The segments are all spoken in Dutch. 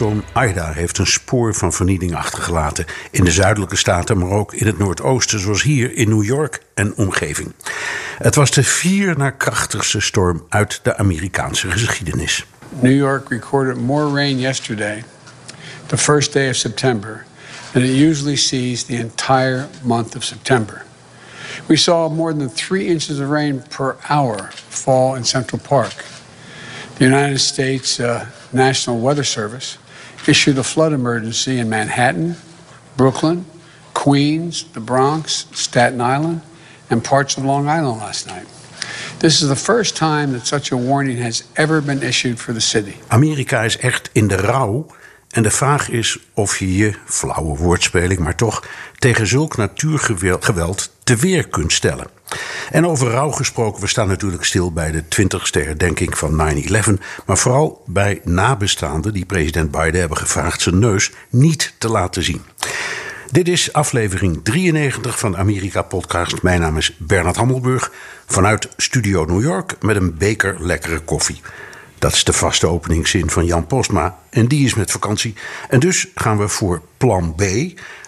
Wervelstorm Aida heeft een spoor van vernieling achtergelaten in de zuidelijke staten, maar ook in het noordoosten, zoals hier in New York en omgeving. Het was de vier na krachtigste storm uit de Amerikaanse geschiedenis. New York recorded more rain yesterday, the first day of September, than it usually sees the entire month of September. We saw more than three inches of rain per hour fall in Central Park. The United States uh, National Weather Service issued a flood emergency in Manhattan, Brooklyn, Queens, the Bronx, Staten Island, and parts of Long Island last night. This is the first time that such a warning has ever been issued for the city. Amerika is echt in de rouw. En de vraag is of je je, flauwe woordspeling, maar toch tegen zulk natuurgeweld te weer kunt stellen. En over rouw gesproken, we staan natuurlijk stil bij de 20ste herdenking van 9-11. Maar vooral bij nabestaanden die president Biden hebben gevraagd zijn neus niet te laten zien. Dit is aflevering 93 van Amerika Podcast. Mijn naam is Bernard Hammelburg vanuit Studio New York met een beker lekkere koffie. Dat is de vaste openingszin van Jan Postma en die is met vakantie. En dus gaan we voor plan B,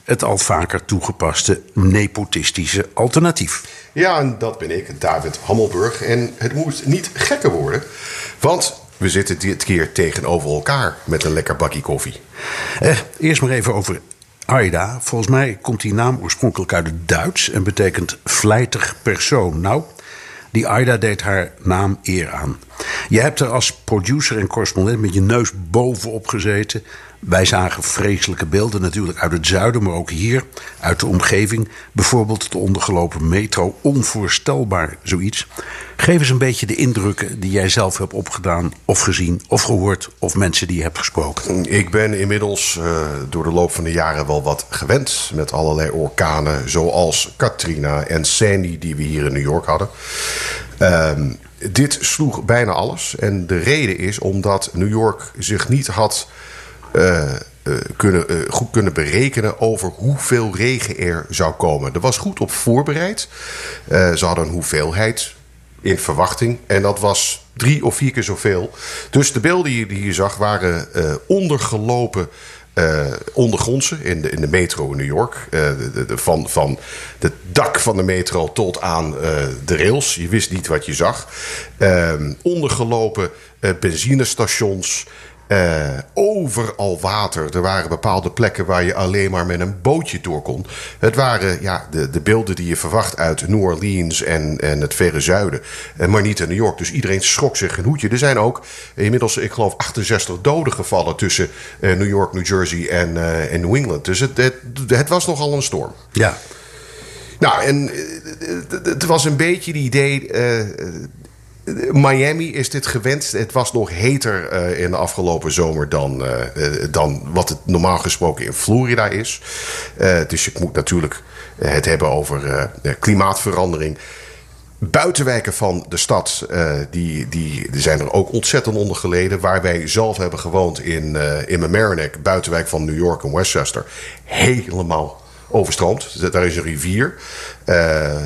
het al vaker toegepaste nepotistische alternatief. Ja, en dat ben ik, David Hammelburg. En het moet niet gekker worden, want we zitten dit keer tegenover elkaar met een lekker bakje koffie. Eh, eerst maar even over Aida. Volgens mij komt die naam oorspronkelijk uit het Duits en betekent vlijtig persoon. Nou, die Aida deed haar naam eer aan. Je hebt er als producer en correspondent met je neus bovenop gezeten. Wij zagen vreselijke beelden natuurlijk uit het zuiden, maar ook hier, uit de omgeving. Bijvoorbeeld de ondergelopen metro. Onvoorstelbaar zoiets. Geef eens een beetje de indrukken die jij zelf hebt opgedaan, of gezien, of gehoord, of mensen die je hebt gesproken. Ik ben inmiddels uh, door de loop van de jaren wel wat gewend met allerlei orkanen, zoals Katrina en Sandy, die we hier in New York hadden. Uh, dit sloeg bijna alles. En de reden is omdat New York zich niet had kunnen, uh, goed kunnen berekenen over hoeveel regen er zou komen. Er was goed op voorbereid. ze hadden een hoeveelheid in verwachting. En dat was drie of vier keer zoveel. Dus de beelden die je zag waren ondergelopen uh, ondergrondse in de, in de metro in New York. De, van, van het dak van de metro tot aan de rails. Je wist niet wat je zag. ondergelopen benzinestations. Uh, overal water. Er waren bepaalde plekken waar je alleen maar met een bootje door kon. Het waren ja, de, de beelden die je verwacht uit New Orleans en, en het verre zuiden. Uh, maar niet in New York. Dus iedereen schrok zich een hoedje. Er zijn ook inmiddels, ik geloof, 68 doden gevallen tussen uh, New York, New Jersey en, en New England. Dus het, het, het was nogal een storm. Ja. Nou, en het was een beetje het idee Miami is dit gewend. Het was nog heter uh, in de afgelopen zomer dan, uh, dan wat het normaal gesproken in Florida is. Dus je moet natuurlijk het hebben over klimaatverandering. Buitenwijken van de stad, die, die, die zijn er ook ontzettend onder geleden. Waar wij zelf hebben gewoond in, in Mamaroneck, buitenwijk van New York en Westchester. Helemaal overstroomt. Daar is een rivier. Uh,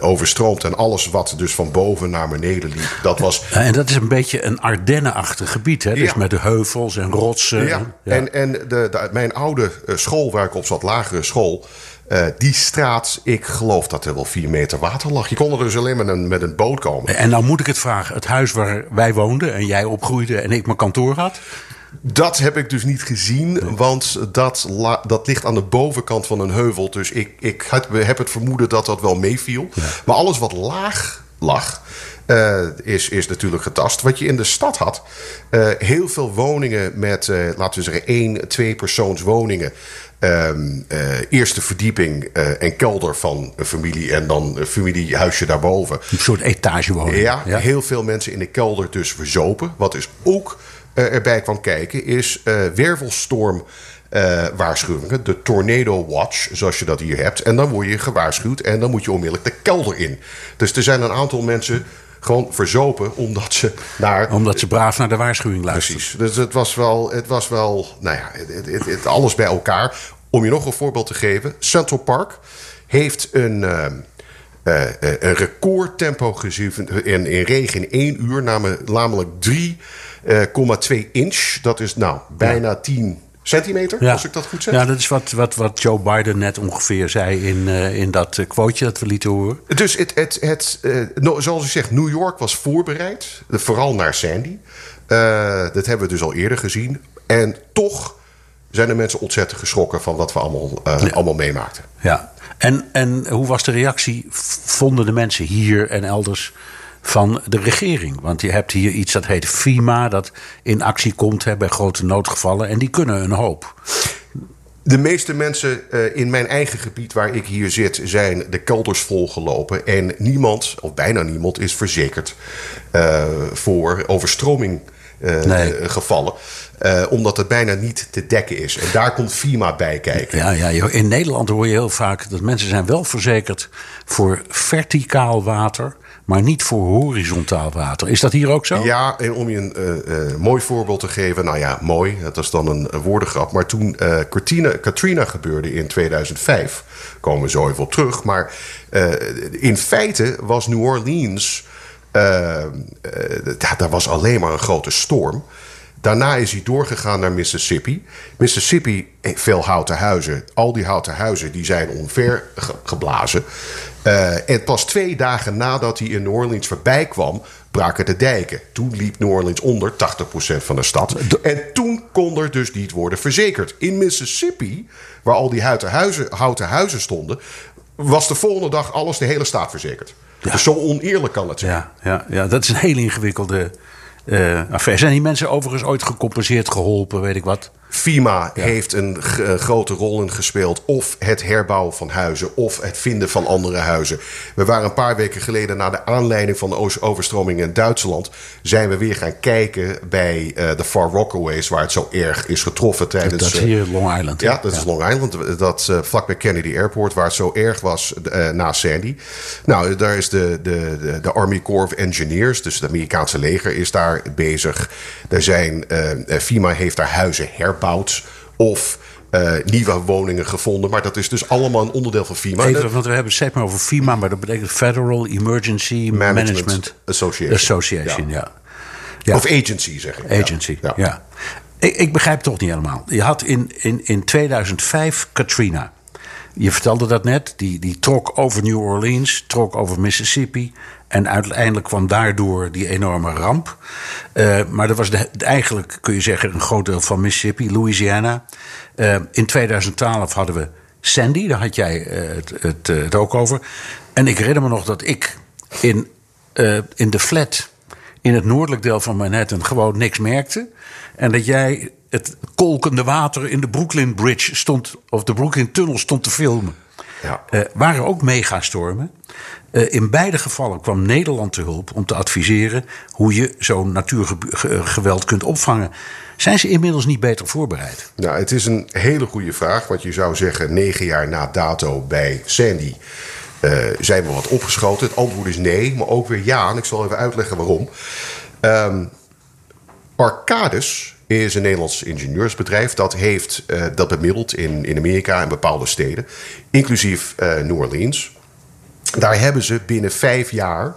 overstroomt en alles wat dus van boven naar beneden liep. Dat was... En dat is een beetje een Ardennenachtig gebied. Hè? Dus met de heuvels en rotsen. Ja, ja. en, en de, de, mijn oude eh, school waar ik op zat, lagere school... Uh, die straat, ik geloof dat er wel vier meter water lag. Je kon er dus alleen met een, met een boot komen. En nou moet ik het vragen. Het huis waar wij woonden en jij opgroeide en ik mijn kantoor had... Dat heb ik dus niet gezien, want dat, dat ligt aan de bovenkant van een heuvel. Dus ik, ik heb het vermoeden dat dat wel meeviel. Maar alles wat laag lag. eh, is, is natuurlijk getast. Wat je in de stad had, eh, heel veel woningen met, eh, laten we zeggen, één, twee persoons woningen. Ehm, eh, eerste verdieping en kelder van een familie en dan een familiehuisje daarboven. Een soort etagewoning. Ja, heel veel mensen in de kelder dus verzopen. Wat dus ook erbij kwam kijken is eh, wervelstorm eh, waarschuwingen. De Tornado Watch, zoals je dat hier hebt. En dan word je gewaarschuwd en dan moet je onmiddellijk de kelder in. Dus er zijn een aantal mensen gewoon verzopen omdat ze naar... Omdat ze braaf naar de waarschuwing luisteren. Precies. Dus het was wel, het was wel nou ja, het, het, het- alles bij elkaar. Om je nog een voorbeeld te geven. Central Park heeft een, eh, eh, eh, een recordtempo gezien in, in regen in één uur. Namelijk, namelijk 3,2 inch. Dat is nou bijna 10 centimeter, als ik dat goed zeg. Ja, dat is wat, wat, wat Joe Biden net ongeveer zei in, eh, in dat eh, quoteje dat we lieten horen. Dus het, het, het, eh, no- zoals ik zeg, New York was voorbereid. eh, Vooral naar Sandy. Eh, dat hebben we dus al eerder gezien. En toch zijn de mensen ontzettend geschrokken van wat we allemaal, eh, allemaal meemaakten. Ja. En, en hoe was de reactie, vonden de mensen hier en elders, van de regering? Want je hebt hier iets dat heet FIMA, dat in actie komt hè, bij grote noodgevallen. En die kunnen een hoop. De meeste mensen eh, in mijn eigen gebied waar ik hier zit, zijn de kelders volgelopen. En niemand, of bijna niemand, is verzekerd eh, voor overstroming eh, Nee. gevallen. Omdat het bijna niet te dekken is. En daar komt FIMA bij kijken. Ja, ja, in Nederland hoor je heel vaak dat mensen zijn wel verzekerd voor verticaal water, maar niet voor horizontaal water. Is dat hier ook zo? Ja, en om je een eh, eh, mooi voorbeeld te geven. Nou ja, mooi, dat is dan een, woordengrap. Maar toen eh, Katrina, gebeurde in 2005, komen we zo even op terug. Maar in feite was New Orleans, daar was alleen maar een grote storm. Daarna is hij doorgegaan naar Mississippi. Mississippi, heeft veel houten huizen. Al die houten huizen die zijn omver ge- geblazen. Eh, en pas twee dagen nadat hij in New Orleans voorbij kwam, braken de dijken. Toen liep New Orleans onder 80% van de stad. En toen kon er dus niet worden verzekerd. In Mississippi, waar al die houten huizen, houten huizen stonden, was de volgende dag alles, de hele staat verzekerd. Dus zo oneerlijk kan het zijn. Ja, ja, ja, dat is een hele ingewikkelde affaire. Zijn die mensen overigens ooit gecompenseerd, geholpen, weet ik wat? FIMA heeft een eh, grote rol in gespeeld. Of het herbouwen van huizen. Of het vinden van andere huizen. We waren een paar weken geleden. na de aanleiding van de o- overstroming in Duitsland. zijn we weer gaan kijken bij eh, de Far Rockaways. waar het zo erg is getroffen tijdens. Dat is eh, hier Long Island. hè? ja, dat is Long Island. Dat uh, vlakbij Kennedy Airport, waar het zo erg was eh, na Sandy. Nou, daar is de, de, de, de Army Corps of Engineers, dus het Amerikaanse leger, is daar bezig. Er zijn, FEMA heeft daar huizen herbouwd of eh, nieuwe woningen gevonden. Maar dat is dus allemaal een onderdeel van FEMA. Even, want we hebben het steeds maar over FEMA, maar dat betekent Federal Emergency Management Management, Association. Association, ja. ja. Of agency, zeg ik. Ja. Agency, ja. Ik, ik begrijp het toch niet helemaal. Je had in, in, in 2005 Katrina. Je vertelde dat net. Die, die trok over New Orleans, trok over Mississippi. En uiteindelijk kwam daardoor die enorme ramp. Uh, maar dat was eigenlijk, kun je zeggen, een groot deel van Mississippi, Louisiana. Uh, in 2012 hadden we Sandy, daar had jij uh, het, het, het, ook over. En ik herinner me nog dat ik in, in de flat in het noordelijk deel van Manhattan gewoon niks merkte. En dat jij het kolkende water in de Brooklyn Bridge stond, of de Brooklyn Tunnel stond te filmen. Ja. Uh, waren ook megastormen. Uh, in beide gevallen kwam Nederland te hulp om te adviseren hoe je zo'n natuurgeweld kunt opvangen. Zijn ze inmiddels niet beter voorbereid? Nou, het is een hele goede vraag. Want je zou zeggen, negen jaar na dato bij Sandy. Uh, zijn we wat opgeschoten? Het antwoord is nee, maar ook weer ja. En ik zal even uitleggen waarom. Um, Arcadis is een Nederlands ingenieursbedrijf. Dat heeft uh, dat bemiddeld in, in Amerika en bepaalde steden. Inclusief uh, New Orleans. Daar hebben ze binnen vijf jaar...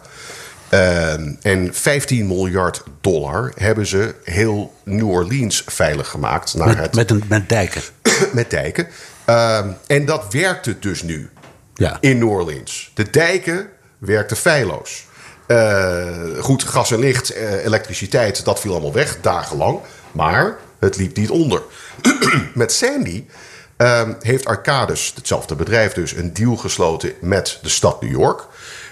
Uh, en 15 miljard dollar hebben ze heel New Orleans veilig gemaakt. Naar met, het, met, een, met dijken. met dijken. En dat werkte dus nu ja. in New Orleans. De dijken werkten feilloos. Goed, gas en licht, elektriciteit, dat viel allemaal weg, dagenlang. Maar het liep niet onder. met Sandy uh, heeft Arcadis, hetzelfde bedrijf dus, een deal gesloten met de stad New York.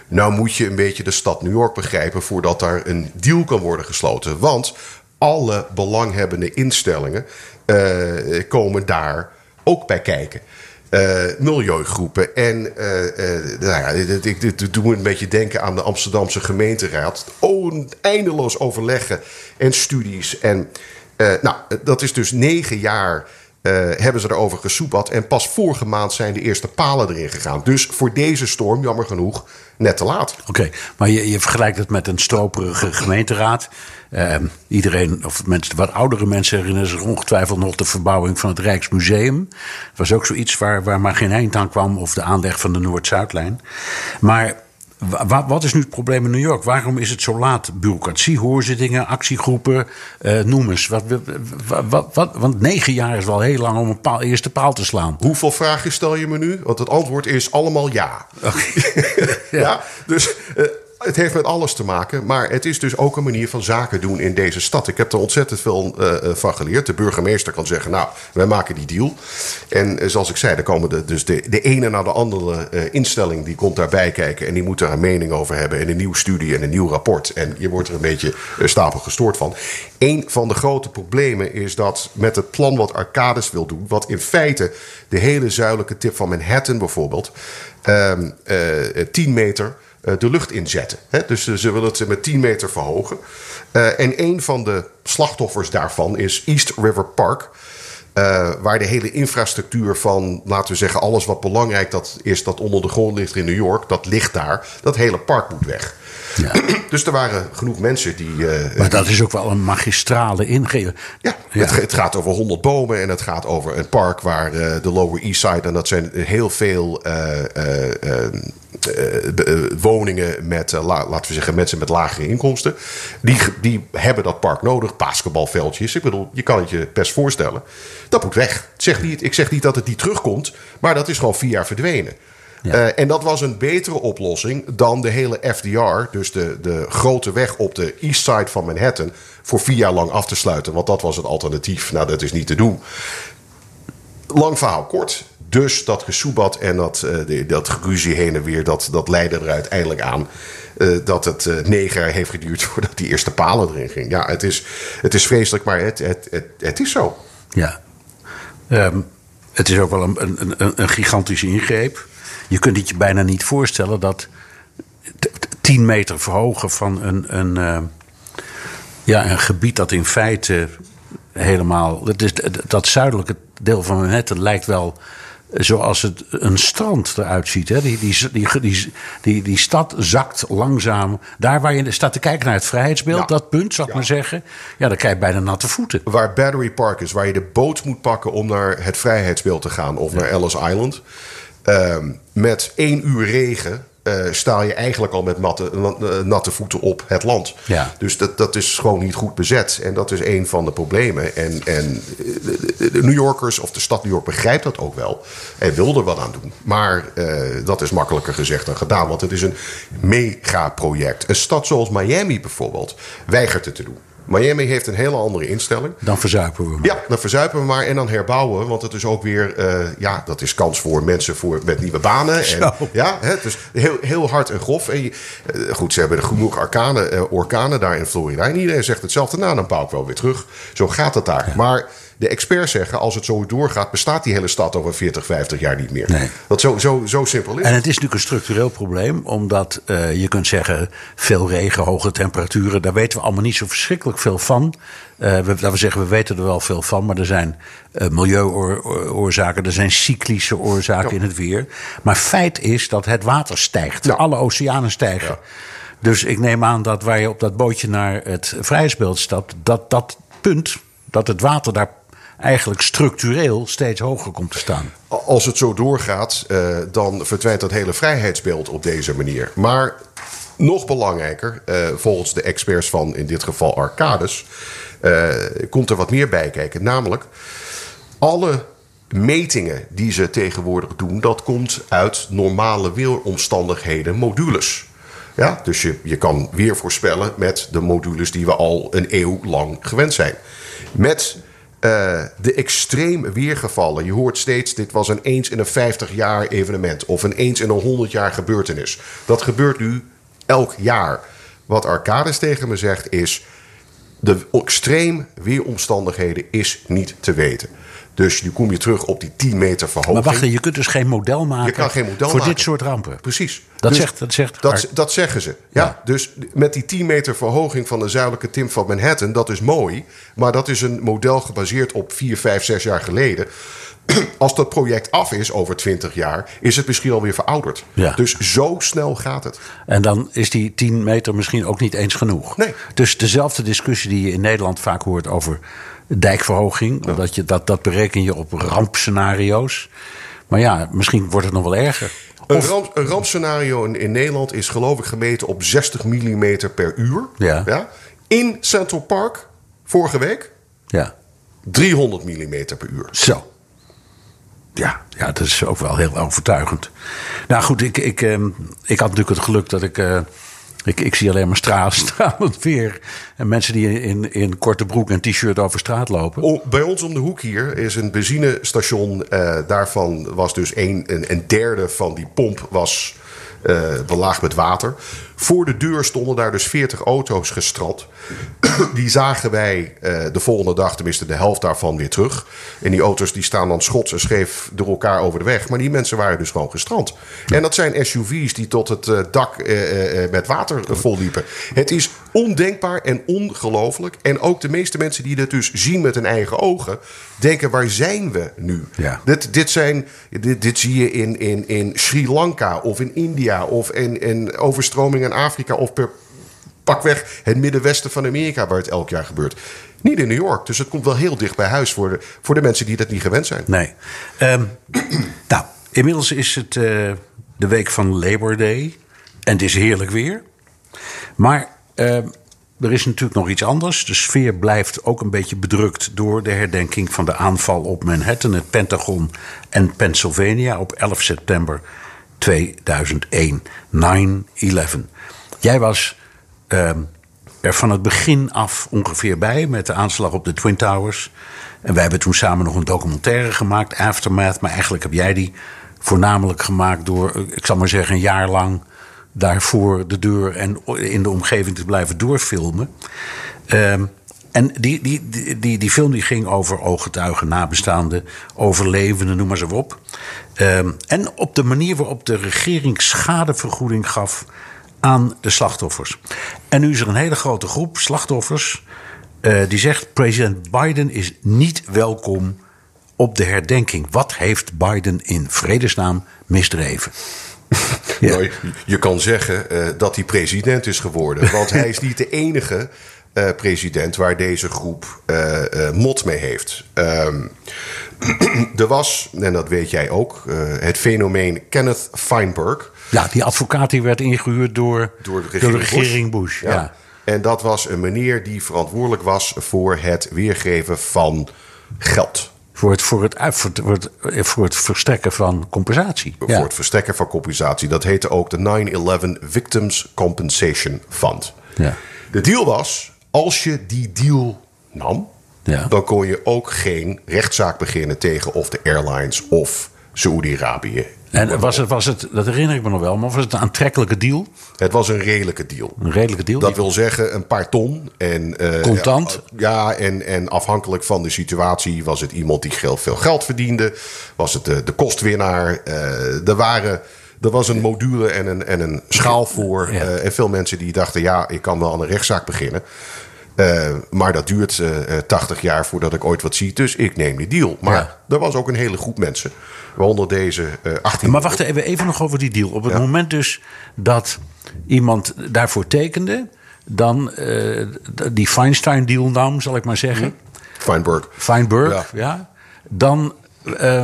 Nou moet je een beetje de stad New York begrijpen voordat daar een deal kan worden gesloten. Want alle belanghebbende instellingen uh, komen daar ook bij kijken. Uh, milieugroepen. En uh, nou ja, dit, doet me een beetje denken aan de Amsterdamse gemeenteraad. Oh, eindeloos overleggen en studies. En nou, dat is dus negen jaar uh, hebben ze erover gesoepat. En pas vorige maand zijn de eerste palen erin gegaan. Dus voor deze storm, jammer genoeg, net te laat. Oké, maar je, je, vergelijkt het met een stroperige gemeenteraad. Uh, iedereen, of mensen, wat oudere mensen herinneren zich ongetwijfeld nog de verbouwing van het Rijksmuseum. Dat was ook zoiets waar, waar maar geen eind aan kwam, of de aanleg van de Noord-Zuidlijn. Maar wat is nu het probleem in New York? Waarom is het zo laat? Bureaucratie, hoorzittingen, actiegroepen, uh, noem eens. Wat, wat, wat, want negen jaar is wel heel lang om een paal, eerste paal te slaan. Hoeveel vragen stel je me nu? Want het antwoord is allemaal ja. ja. ja. dus uh, het heeft met alles te maken, maar het is dus ook een manier van zaken doen in deze stad. Ik heb er ontzettend veel uh, van geleerd. De burgemeester kan zeggen, nou, wij maken die deal. En uh, zoals ik zei, er komen de, dus de, de ene na de andere uh, instelling... die komt daarbij kijken en die moet daar een mening over hebben... en een nieuwe studie en een nieuw rapport. En je wordt er een beetje stapel gestoord van. Een van de grote problemen is dat met het plan wat Arcades wil doen... wat in feite de hele zuidelijke tip van Manhattan bijvoorbeeld... 10 ehm, meter eh, de lucht inzetten. Dus ze willen het met 10 meter verhogen. Eh, en een van de slachtoffers daarvan is East River Park. Uh, waar de hele infrastructuur van, laten we zeggen, alles wat belangrijk dat is dat onder de grond ligt in New York, dat ligt daar. Dat hele park moet weg. Ja. Dus er waren genoeg mensen die. Uh, maar dat is ook wel een magistrale ingeving. Ja, ja. Het, het, gaat over 100 bomen en het gaat over een park waar uh, de Lower East Side, en dat zijn heel veel woningen met, laten we zeggen, mensen met lagere inkomsten. Die, die hebben dat park nodig. Basketbalveldjes. Ik bedoel, je kan het je best voorstellen. Dat moet weg. Zeg niet, ik zeg niet dat het niet terugkomt, maar dat is gewoon vier jaar verdwenen. Uh, en dat was een betere oplossing dan de hele FDR, dus de, de grote weg op de east side van Manhattan, voor vier jaar lang af te sluiten. Want dat was het alternatief. Nou, dat is niet te doen. Lang verhaal kort. Dus dat gesoebat en dat, uh, dat geruzie heen en weer, dat, dat leidde er uiteindelijk aan uh, dat het uh, negen jaar heeft geduurd voordat die eerste palen erin ging. Ja, het is, het is vreselijk, maar het, het, het, het is zo. Ja. Um, het is ook wel een, een, een gigantische ingreep. Je kunt het je bijna niet voorstellen dat 10 meter verhogen van een, een, ja, een gebied dat in feite helemaal. Dat, is, dat zuidelijke deel van Manhattan lijkt wel zoals het een strand eruit ziet. Hè? Die, die, die, die, die, stad zakt langzaam. Daar waar je staat te kijken naar het vrijheidsbeeld, dat punt, zou ik maar zeggen. Ja, dan krijg je bijna natte voeten. Waar Battery Park is, waar je de boot moet pakken om naar het vrijheidsbeeld te gaan of naar Ellis Island. Ehm, met één uur regen uh, sta je eigenlijk al met natte, eh, natte voeten op het land. Ja. Dus dat, dat is gewoon niet goed bezet. En dat is een van de problemen. En, en de New Yorkers of de stad New York begrijpt dat ook wel. En wil er wat aan doen. Maar uh, dat is makkelijker gezegd dan gedaan. Want het is een megaproject. Een stad zoals Miami bijvoorbeeld weigert het te doen. Miami heeft een hele andere instelling. Dan verzuipen we maar. Ja, dan verzuipen we maar en dan herbouwen. we. Want het is ook weer, uh, ja, dat is kans voor mensen voor, met nieuwe banen. En, ja, het is heel, heel hard en grof. En, uh, goed, ze hebben genoeg orkanen, uh, orkanen daar in Florida. En iedereen zegt hetzelfde. Nou, dan bouw ik wel weer terug. Zo gaat het daar. Ja. Maar de experts zeggen, als het zo doorgaat, bestaat die hele stad over 40, 50 jaar niet meer. Nee. Dat zo, zo, zo simpel is En het is natuurlijk een structureel probleem, omdat uh, je kunt zeggen, veel regen, hoge temperaturen, daar weten we allemaal niet zo verschrikkelijk veel van. Uh, we, we zeggen, we weten er wel veel van, maar er zijn uh, milieuoorzaken, er zijn cyclische oorzaken ja. in het weer. Maar feit is dat het water stijgt. Ja. Alle oceanen stijgen. Ja. Dus ik neem aan dat waar je op dat bootje naar het vrijheidsbeeld stapt, dat dat punt, dat het water daar eigenlijk structureel steeds hoger komt te staan. Als het zo doorgaat, uh, dan verdwijnt dat hele vrijheidsbeeld op deze manier. Maar nog belangrijker, uh, volgens de experts van in dit geval Arcades, uh, komt er wat meer bij kijken. Namelijk, alle metingen die ze tegenwoordig doen, dat komt uit normale weeromstandigheden, modules. Ja, dus je, je kan weer voorspellen met de modules die we al een eeuw lang gewend zijn. Met eh, de extreem weergevallen. Je hoort steeds, dit was een eens in een 50 jaar evenement. Of een eens in een 100 jaar gebeurtenis. Dat gebeurt nu elk jaar. Wat Arcades tegen me zegt is... de extreem weeromstandigheden is niet te weten. Dus nu kom je terug op die 10 meter verhoging. Maar wacht, je kunt dus geen model maken Je kan geen model voor maken. dit soort rampen. Precies. Dat Dus zegt- dat zegt dat, dat zeggen ze. Ja. Ja. Dus met die 10 meter verhoging van de zuidelijke tim van Manhattan, dat is mooi. Maar dat is een model gebaseerd op 4, 5, 6 jaar geleden. Als dat project af is over 20 jaar, is het misschien alweer verouderd. Ja. Dus zo snel gaat het. En dan is die 10 meter misschien ook niet eens genoeg. Nee. Dus dezelfde discussie die je in Nederland vaak hoort over dijkverhoging. Dat, je, dat, dat bereken je op rampscenario's. Maar ja, misschien wordt het nog wel erger. Een, ramp, een rampscenario in, in Nederland is geloof ik gemeten op 60 mm per uur. Ja. In Central Park, vorige week, Ja, 300 mm per uur. zo. Ja, ja, dat is ook wel heel overtuigend. Nou goed, ik, ik, ehm, ik had natuurlijk het geluk dat ik... ik, ik zie alleen maar stra- stralend weer. En mensen die in, in korte broek en t-shirt over straat lopen. Bij ons om de hoek hier is een benzinestation. eh, daarvan was dus een, een, een derde van die pomp was eh, belaagd met water. Voor de deur stonden daar dus 40 auto's gestrand. Die zagen wij eh, de volgende dag, tenminste de helft daarvan, weer terug. En die auto's die staan dan schots en scheef door elkaar over de weg. Maar die mensen waren dus gewoon gestrand. En dat zijn SUV's die tot het eh, dak eh, met water volliepen. Het is ondenkbaar en ongelooflijk. En ook de meeste mensen die dit dus zien met hun eigen ogen... denken, waar zijn we nu? Ja. Dit, dit, zijn, dit, dit zie je in, in, in Sri Lanka of in India... of in, in overstroming Afrika of per pakweg het middenwesten van Amerika... waar het elk jaar gebeurt. Niet in New York. Dus het komt wel heel dicht bij huis voor de, voor de mensen die dat niet gewend zijn. Nee. Ehm, nou, inmiddels is het eh, de week van Labor Day. En het is heerlijk weer. Maar ehm, er is natuurlijk nog iets anders. De sfeer blijft ook een beetje bedrukt door de herdenking van de aanval op Manhattan, het Pentagon en Pennsylvania op 11 september 2001. 9-11. Jij was ehm, er van het begin af ongeveer bij met de aanslag op de Twin Towers. En wij hebben toen samen nog een documentaire gemaakt, Aftermath. Maar eigenlijk heb jij die voornamelijk gemaakt door, eh, ik zal maar zeggen, een jaar lang daar voor de deur en in de omgeving te blijven doorfilmen. Ehm, en die, die, die, die, film die ging over ooggetuigen, nabestaanden, overlevenden, noem maar zo op. Ehm, en op de manier waarop de regering schadevergoeding gaf aan de slachtoffers. En nu is er een hele grote groep slachtoffers eh, die zegt: president Biden is niet welkom op de herdenking. Wat heeft Biden in vredesnaam misdreven? Ja. Je, kan zeggen eh, dat hij president is geworden. Want hij is niet de enige eh, president waar deze groep mot mee heeft. Ehm, er was, en dat weet jij ook, het fenomeen Kenneth Feinberg. Ja, die advocaat die werd ingehuurd door, Door de regering, regering Bush. ja. En dat was een meneer die verantwoordelijk was voor het weergeven van geld. Voor, het, voor, het, voor, het, voor, het, verstrekken van compensatie. Ja. Voor het verstrekken van compensatie. Dat heette ook de 9-11 Victims Compensation Fund. Ja. De deal was, als je die deal nam, Ja. dan kon je ook geen rechtszaak beginnen tegen of de airlines of Saoedi-Arabië. En was het, was het, dat herinner ik me nog wel, maar was het een aantrekkelijke deal? Het was een redelijke deal. Een redelijke deal? Dat wil zeggen een paar ton. En, eh, Contant? Ja, en, en afhankelijk van de situatie was het iemand die veel geld verdiende. Was het de, de kostwinnaar. Eh, er, waren, er was een module en een, en een schaal voor. Ja. Eh, en veel mensen die dachten, ja, ik kan wel aan een rechtszaak beginnen. Eh, maar dat duurt eh, eh, 80 jaar voordat ik ooit wat zie. Dus ik neem die deal. Maar Ja. er was ook een hele groep mensen. Waaronder deze eh 18 Maar wacht even, even nog over die deal. Op het Ja. moment dus dat iemand daarvoor tekende, dan eh, die Feinstein-deal nam, zal ik maar zeggen. Feinberg. Feinberg, Ja. ja. Dan, ehm, eh,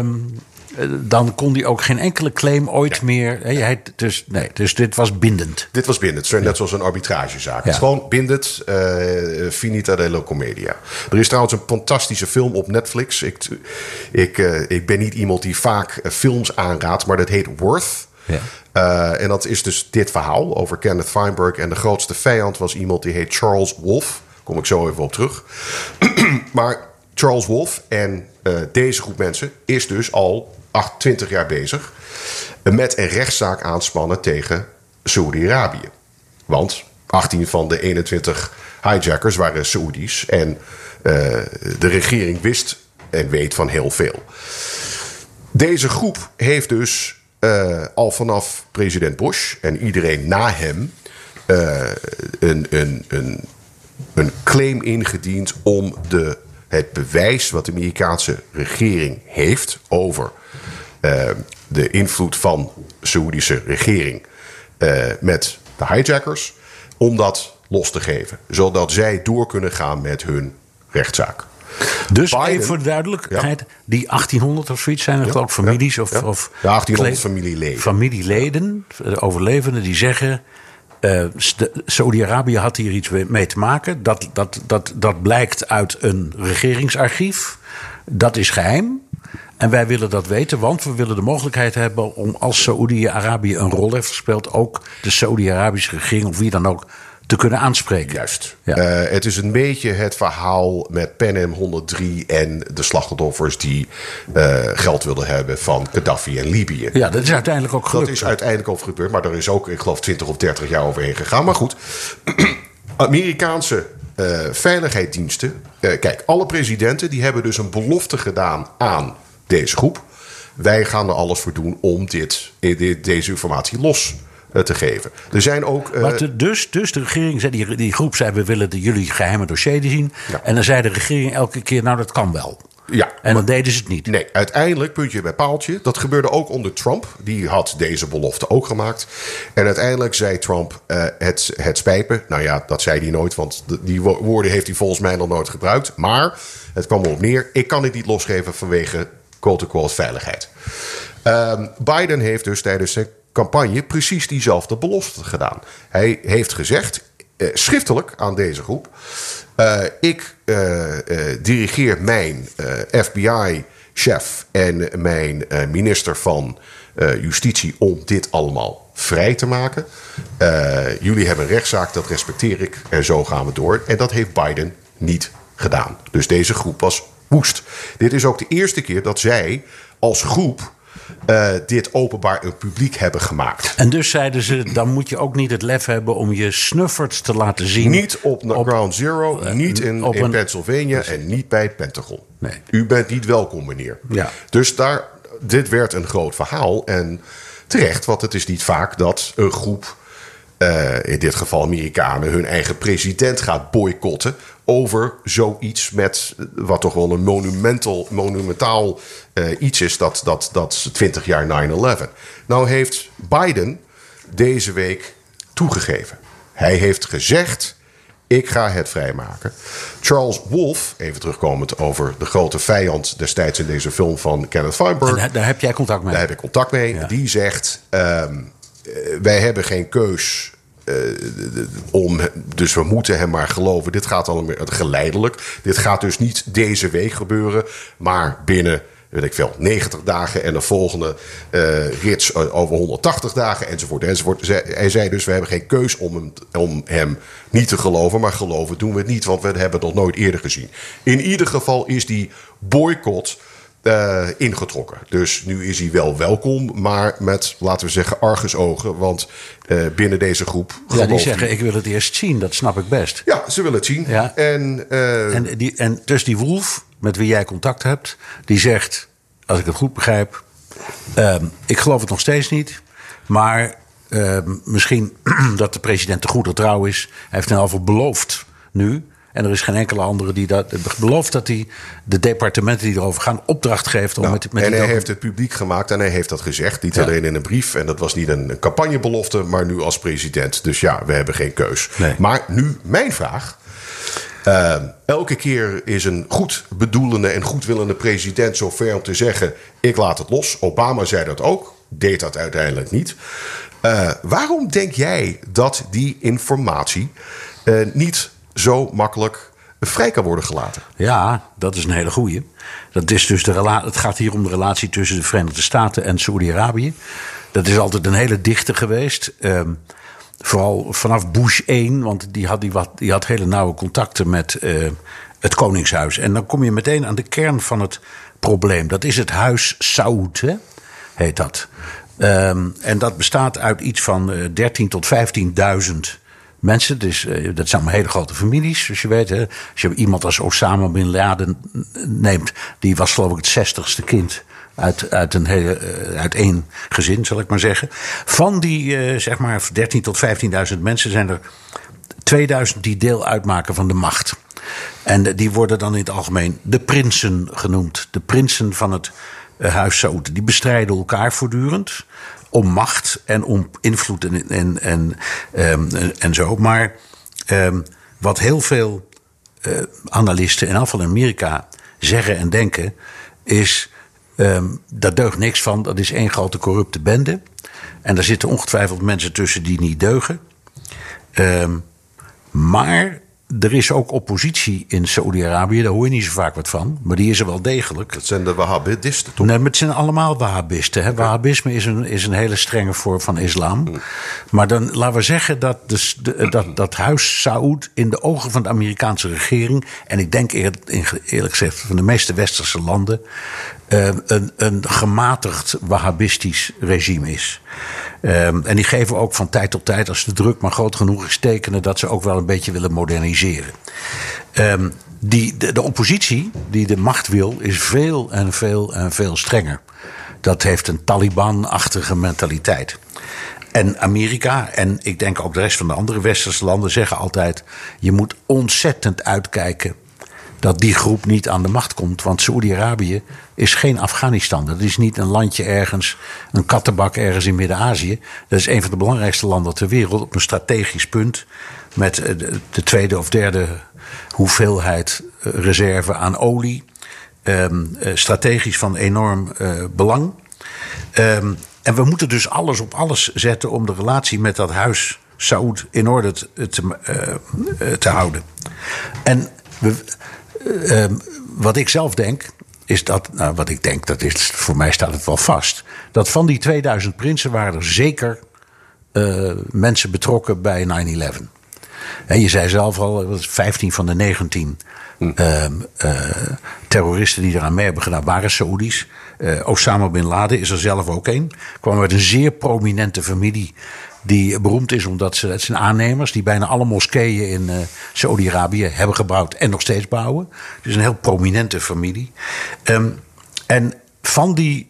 dan kon hij ook geen enkele claim ooit meer. hij, dus, nee, dus dit was bindend. Dit was bindend, net zoals een arbitragezaak. Het is gewoon bindend, eh, finita della commedia. Er is trouwens een fantastische film op Netflix. Ik, ik, eh, ik ben niet iemand die vaak eh, films aanraadt, maar dat heet Worth. Ja. En dat is dus dit verhaal over Kenneth Feinberg. En de grootste vijand was iemand die heet Charles Wolf. Kom ik zo even op terug. maar Charles Wolf en uh, deze groep mensen is dus al 28 jaar bezig met een rechtszaak aanspannen tegen Saoedi-Arabië. Want 18 van de 21 hijackers waren Saoedi's en uh, de regering wist en weet van heel veel. Deze groep heeft dus uh, al vanaf president Bush en iedereen na hem uh, een, een, een, een claim ingediend om de, het bewijs wat de Amerikaanse regering heeft over uh, de invloed van de Saoedische regering met de hijackers, om dat los te geven. Zodat zij door kunnen gaan met hun rechtszaak. Dus Biden, even voor de duidelijkheid, ja. die 1800 of zoiets zijn er ja, geloof families ja, of, of ja, 1800 familieleden. familieleden, de overlevenden, die zeggen... Uh, Saudi-Arabië had hier iets mee te maken. Dat, dat, dat, dat blijkt uit een regeringsarchief. Dat is geheim. En wij willen dat weten, want we willen de mogelijkheid hebben om als Saoedi-Arabië een rol heeft gespeeld, ook de Saoedi-Arabische regering of wie dan ook te kunnen aanspreken. Juist. Ja. Uh, het is een beetje het verhaal met Panem 103 en de slachtoffers die uh, geld wilden hebben van Gaddafi en Libië. Ja, dat is uiteindelijk ook gebeurd. Dat is uiteindelijk ook gebeurd, maar er is ook, ik geloof, 20 of 30 jaar overheen gegaan. Maar goed, Amerikaanse uh, veiligheidsdiensten. kijk, alle presidenten die hebben dus een belofte gedaan aan deze groep. Wij gaan er alles voor doen om dit, dit deze informatie los te geven. Er zijn ook. Uh, maar dus, dus de regering zei, die, die groep zei: we willen de, jullie geheime dossier zien. Ja. En dan zei de regering elke keer: nou, dat kan wel. Ja, en dan maar, deden ze het niet. Nee, uiteindelijk, puntje bij paaltje. Dat gebeurde ook onder Trump. Die had deze belofte ook gemaakt. En uiteindelijk zei Trump: uh, het, het spijt me. Nou ja, dat zei hij nooit, want die woorden heeft hij volgens mij nog nooit gebruikt. Maar het kwam erop neer: ik kan het niet losgeven vanwege quote-unquote veiligheid. Um, Biden heeft dus tijdens zijn campagne precies diezelfde belofte gedaan. Hij heeft gezegd, eh, schriftelijk aan deze groep: uh, ik uh, dirigeer mijn FBI-chef en mijn minister van Justitie om dit allemaal vrij te maken. jullie hebben een rechtszaak, dat respecteer ik en zo gaan we door. En dat heeft Biden niet gedaan. Dus deze groep was woest. Dit is ook de eerste keer dat zij als groep uh, dit openbaar een publiek hebben gemaakt. En dus zeiden ze, dan moet je ook niet het lef hebben om je snufferts te laten zien. Niet op, op Ground Zero, uh, niet in, in een, Pennsylvania dus, en niet bij het Pentagon. Nee. U bent niet welkom, meneer. Ja. Dus daar, dit werd een groot verhaal. En terecht, want het is niet vaak dat een groep... Uh, in dit geval Amerikanen, hun eigen president gaat boycotten over zoiets met wat toch wel een monumental, monumentaal uh, iets is, dat, dat, dat 20 jaar 9-11. Nou heeft Biden deze week toegegeven. Hij heeft gezegd. Ik ga het vrijmaken. Charles Wolf, even terugkomend over de grote vijand destijds in deze film van Kenneth Feinberg. En daar heb jij contact mee? Daar heb ik contact mee. Ja. Die zegt: um, Wij hebben geen keus uh, om, dus we moeten hem maar geloven. Dit gaat allemaal geleidelijk. Dit gaat dus niet deze week gebeuren, maar binnen weet ik veel, 90 dagen en de volgende uh, rits over 180 dagen enzovoort. enzovoort. Hij zei dus, we hebben geen keus om hem, om hem niet te geloven, maar geloven doen we het niet, want we hebben nog nooit eerder gezien. In ieder geval is die boycott uh, ingetrokken. Dus nu is hij wel welkom, maar met, laten we zeggen, argusogen. Want uh, binnen deze groep. Ja, die zeggen: die... Ik wil het eerst zien, dat snap ik best. Ja, ze willen het zien. Ja. En, uh... en, die, en dus die Wolf, met wie jij contact hebt, die zegt: Als ik het goed begrijp, um, ik geloof het nog steeds niet, maar uh, misschien dat de president te goede trouw is. Hij heeft in ieder geval beloofd nu en er is geen enkele andere die dat belooft dat hij de departementen die erover gaan opdracht geeft. Om nou, met, met en hij heeft het publiek gemaakt en hij heeft dat gezegd. Niet ja. alleen in een brief. En dat was niet een campagnebelofte, maar nu als president. Dus ja, we hebben geen keus. Nee. Maar nu mijn vraag. Uh, elke keer is een goed bedoelende en goedwillende president zo ver om te zeggen: ik laat het los. Obama zei dat ook, deed dat uiteindelijk niet. Uh, waarom denk jij dat die informatie uh, niet zo makkelijk vrij kan worden gelaten. Ja, dat is een hele goeie. Dat is dus de rela- het gaat hier om de relatie tussen de Verenigde Staten en Saoedi-Arabië. Dat is altijd een hele dichte geweest. Um, vooral vanaf Bush 1, want die had, die, wat, die had hele nauwe contacten met uh, het Koningshuis. En dan kom je meteen aan de kern van het probleem. Dat is het Huis Saoud, hè? heet dat. Ehm, en dat bestaat uit iets van uh, 13 tot 15.000 mensen. Dus, uh, dat zijn hele grote families, zoals je weet. Hè. Als je iemand als Osama Bin Laden neemt, die was geloof ik het zestigste kind uit, uit, een hele, uh, uit één gezin, zal ik maar zeggen. Van die uh, zeg maar 13 tot 15.000 mensen zijn er 2000 die deel uitmaken van de macht. En die worden dan in het algemeen de prinsen genoemd. De prinsen van het huis Saoed. Die bestrijden elkaar voortdurend om macht en om invloed en, en, en, um, en zo. Maar um, wat heel veel uh, analisten, in afval in Amerika, zeggen en denken, is. Um, daar deugt niks van. Dat is één grote corrupte bende. En daar zitten ongetwijfeld mensen tussen die niet deugen. Maar er is ook oppositie in Saoedi-Arabië. Daar hoor je niet zo vaak wat van. Maar die is er wel degelijk. Dat zijn de Wahhabisten toch? Nee, maar het zijn allemaal Wahhabisten. Hè? Okay. Wahhabisme is een, is een hele strenge vorm van islam. Mm. Maar dan laten we zeggen dat de, dat, dat huis Saoed in de ogen van de Amerikaanse regering... en ik denk eerlijk, eerlijk gezegd van de meeste westerse landen... Uh, een, een gematigd Wahhabistisch regime is. Um, en die geven ook van tijd tot tijd, als de druk maar groot genoeg is, tekenen dat ze ook wel een beetje willen moderniseren. Um, die, de, de, oppositie die de macht wil, is veel en veel en veel strenger. Dat heeft een Taliban-achtige mentaliteit. En Amerika en ik denk ook de rest van de andere westerse landen zeggen altijd: je moet ontzettend uitkijken dat die groep niet aan de macht komt. Want Saoedi-Arabië is geen Afghanistan. Dat is niet een landje ergens, een kattenbak ergens in Midden-Azië. Dat is een van de belangrijkste landen ter wereld op een strategisch punt. Met de tweede of derde hoeveelheid reserve aan olie. Um, strategisch van enorm belang. Um, en we moeten dus alles op alles zetten om de relatie met dat huis Saoed in orde te, te houden. En we, uh, wat ik zelf denk, is dat, nou, wat ik denk, dat is, voor mij staat het wel vast. Dat van die 2000 prinsen waren er zeker uh, mensen betrokken bij 9-11. En je zei zelf al, 15 van de 19 hm. uh, terroristen die eraan mee hebben gedaan waren Saoedi's. Osama bin Laden is er zelf ook een. Kwam uit een zeer prominente familie die beroemd is omdat ze, het zijn aannemers die bijna alle moskeeën in uh, Saudi-Arabië hebben gebouwd en nog steeds bouwen. Dus een heel prominente familie. Um, en van die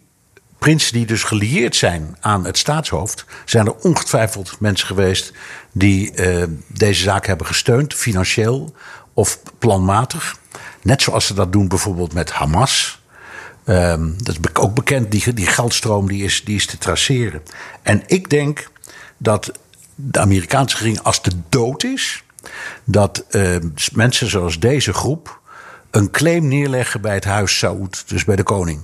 prinsen die dus gelieerd zijn aan het staatshoofd, zijn er ongetwijfeld mensen geweest die uh, deze zaak hebben gesteund, financieel of planmatig. Net zoals ze dat doen bijvoorbeeld met Hamas. Um, dat is ook bekend, die, die geldstroom die is, die is te traceren. En ik denk dat de Amerikaanse regering, als de dood is, dat uh, mensen zoals deze groep een claim neerleggen bij het huis Saoed, dus bij de koning.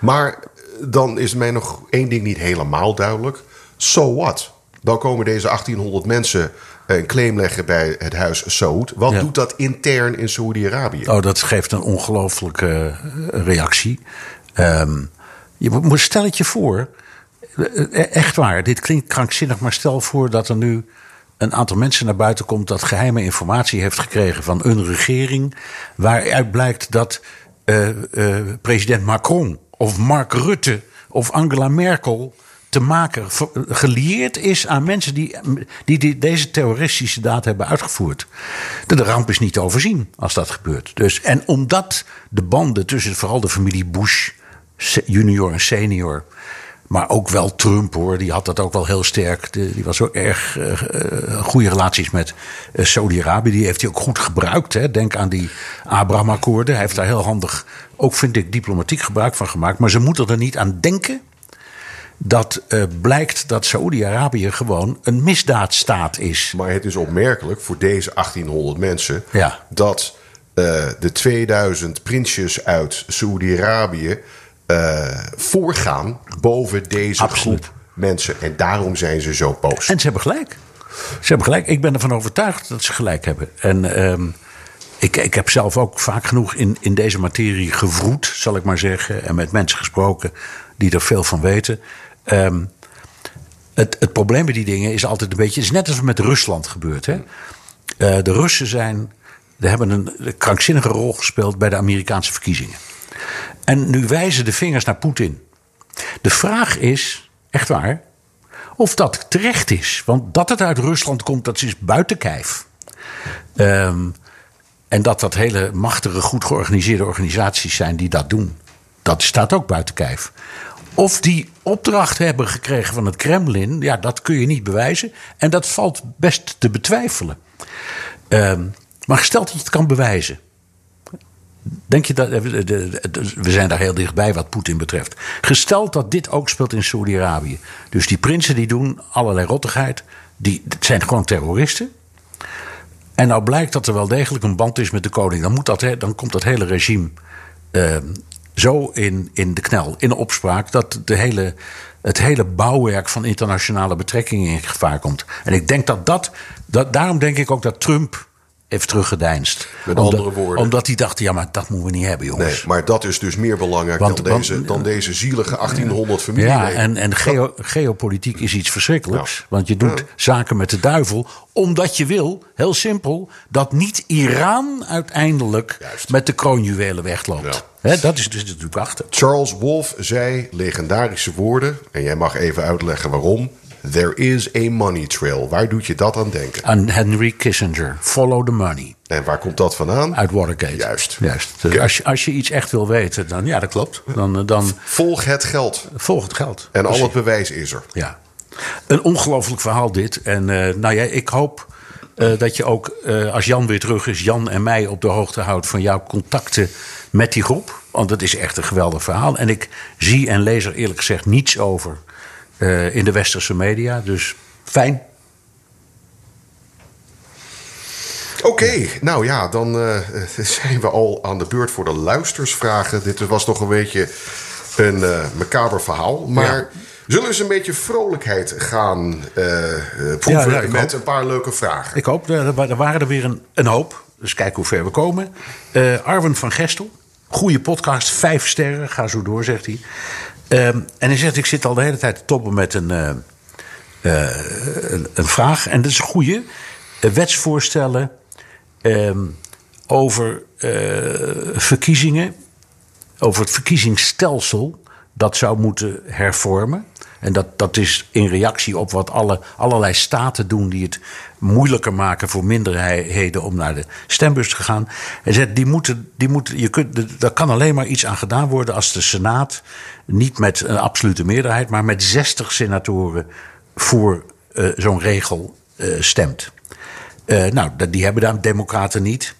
Maar dan is mij nog één ding niet helemaal duidelijk. So what? Dan komen deze 1800 mensen een claim leggen bij het huis Saoed. Wat ja. doet dat intern in Saoedi-Arabië? Oh, dat geeft een ongelooflijke reactie. Um, je moet, stel het je voor Echt waar, dit klinkt krankzinnig, maar stel voor dat er nu een aantal mensen naar buiten komt dat geheime informatie heeft gekregen van een regering. Waaruit blijkt dat uh, president Macron of Mark Rutte of Angela Merkel te maken, gelieerd is aan mensen die, die, die deze terroristische daad hebben uitgevoerd. De, de ramp is niet te overzien als dat gebeurt. Dus, en omdat de banden tussen vooral de familie Bush, junior en senior, maar ook wel Trump hoor, die had dat ook wel heel sterk. Die, die was ook erg uh, goede relaties met uh, Saudi-Arabië. Die heeft hij ook goed gebruikt. Hè. Denk aan die Abraham-akkoorden. Hij heeft daar heel handig, ook vind ik, diplomatiek gebruik van gemaakt. Maar ze moeten er niet aan denken dat uh, blijkt dat Saoedi-Arabië gewoon een misdaadstaat is. Maar het is opmerkelijk voor deze 1800 mensen ja. dat de 2000 prinsjes uit Saoedi-Arabië uh, voorgaan boven deze Absoluut. groep mensen. En daarom zijn ze zo boos. En ze hebben gelijk. Ze hebben gelijk. Ik ben ervan overtuigd dat ze gelijk hebben. En um, ik, ik heb zelf ook vaak genoeg in, in deze materie gevroed, zal ik maar zeggen. En met mensen gesproken die er veel van weten. Um, het, het probleem bij die dingen is altijd een beetje. Het is net als met Rusland gebeurt. Hè? Uh, de Russen zijn die hebben een krankzinnige rol gespeeld bij de Amerikaanse verkiezingen. En nu wijzen de vingers naar Poetin. De vraag is, echt waar, of dat terecht is. Want dat het uit Rusland komt, dat is buiten kijf. Ehm, en dat dat hele machtige, goed georganiseerde organisaties zijn die dat doen. Dat staat ook buiten kijf. Of die opdracht hebben gekregen van het Kremlin, ja, dat kun je niet bewijzen. En dat valt best te betwijfelen. Ehm, maar gesteld dat je het kan bewijzen. Denk je dat. Eh, we zijn daar heel dichtbij wat Poetin betreft. Gesteld dat dit ook speelt in Saudi-Arabië. Dus die prinsen die doen allerlei rottigheid. Die zijn gewoon terroristen. En nou blijkt dat er wel degelijk een band is met de koning. Dan, moet dat, dan komt dat hele regime uh, zo in, in de knel, in opspraak. dat de hele, het hele bouwwerk van internationale betrekkingen in gevaar komt. En ik denk dat dat. dat daarom denk ik ook dat Trump heeft teruggedeinst. Met omdat, andere woorden. Omdat hij dacht, ja, maar dat moeten we niet hebben, jongens. Nee, maar dat is dus meer belangrijk Want- dan, deze, dan deze zielige 1800 familieleden. Ja, en, en geo- geopolitiek is iets verschrikkelijks. Want je doet zaken met de duivel. Omdat je wil, heel simpel, dat niet Iran uiteindelijk Juist. met de kroonjuwelen wegloopt. Dat is dus natuurlijk achter. Charles Wolf zei legendarische woorden, en jij mag even uitleggen waarom. There is a money trail. Waar doet je dat aan denken? Aan Henry Kissinger. Follow the money. En waar komt dat vandaan? Uit Watergate. Juist. Juist. Dus als, je, als je iets echt wil weten, dan ja, dat klopt. Dan, eh, dan Volg het geld. volg het geld. En al het bewijs is er. Ja. Een ongelooflijk verhaal dit. En eh, nou ja, ik hoop eh, dat je ook, als Jan weer terug is, Jan en mij op de hoogte houdt van jouw contacten met die groep. Want het is echt een geweldig verhaal. En ik zie en lees er eerlijk gezegd niets over eh, in de westerse media. Dus fijn. Oké, nou ja, dan eh, zijn we al aan de beurt voor de luistersvragen. Dit was nog een beetje een eh macaber verhaal. Maar Ja. zullen we eens een beetje vrolijkheid gaan proeven Ja, ik met hoop. een paar leuke vragen? Ik hoop, er, er waren er weer een, een hoop. Dus kijk hoe ver we komen. Arwen van Gestel. Goede podcast, vijf sterren. Ga zo door, zegt hij. Ehm, en hij zegt, ik zit al de hele tijd te toppen met een, eh, eh, een, vraag. En dat is een goede. Eh, wetsvoorstellen ehm, over verkiezingen. Over het verkiezingsstelsel. Dat zou moeten hervormen. En dat, dat is in reactie op wat alle, allerlei staten doen die het moeilijker maken voor minderheden om naar de stembus te gaan. Hij zegt, die moeten, die moeten, je kunt, daar kan alleen maar iets aan gedaan worden als de Senaat niet met een absolute meerderheid, maar met 60 senatoren voor eh, zo'n regel eh, stemt. Eh, nou, die hebben daar democraten niet.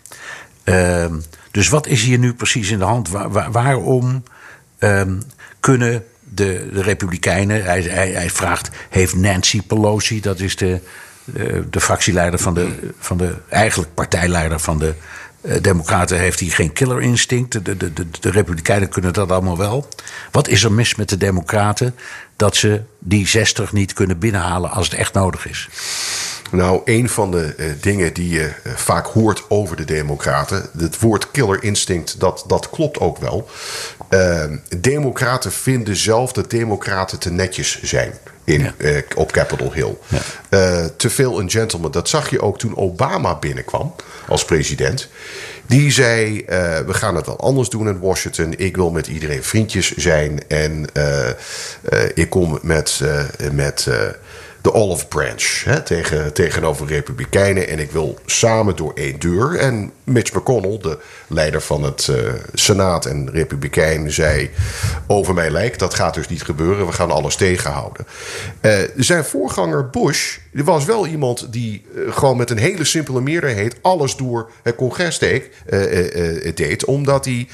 Ehm, dus wat is hier nu precies in de hand? Waar- waar- waarom ehm, kunnen de, Republikeinen. Hij, hij, hij vraagt: heeft Nancy Pelosi, dat is de, de, de fractieleider van de, van de. eigenlijk partijleider van de. eh, Democraten heeft hij geen killer instinct. De, de, de, de Republikeinen kunnen dat allemaal wel. Wat is er mis met de Democraten dat ze die 60 niet kunnen binnenhalen als het echt nodig is? Nou, een van de eh, dingen die je eh, vaak hoort over de Democraten, het woord killer instinct, dat, dat klopt ook wel. Eh, democraten vinden zelf dat Democraten te netjes zijn in, Ja. eh, op Capitol Hill. Eh, te veel een gentleman. Dat zag je ook toen Obama binnenkwam als president. Die zei: eh, We gaan het wel anders doen in Washington. Ik wil met iedereen vriendjes zijn. En ik kom met. met de olive branch hè, tegen, tegenover Republikeinen. En ik wil samen door één deur. En Mitch McConnell, de leider van het eh, Senaat en Republikein, zei: Over mij lijkt, dat gaat dus niet gebeuren. We gaan alles tegenhouden. Eh, zijn voorganger Bush was wel iemand die eh, gewoon met een hele simpele meerderheid alles door het congres deed, deed omdat hij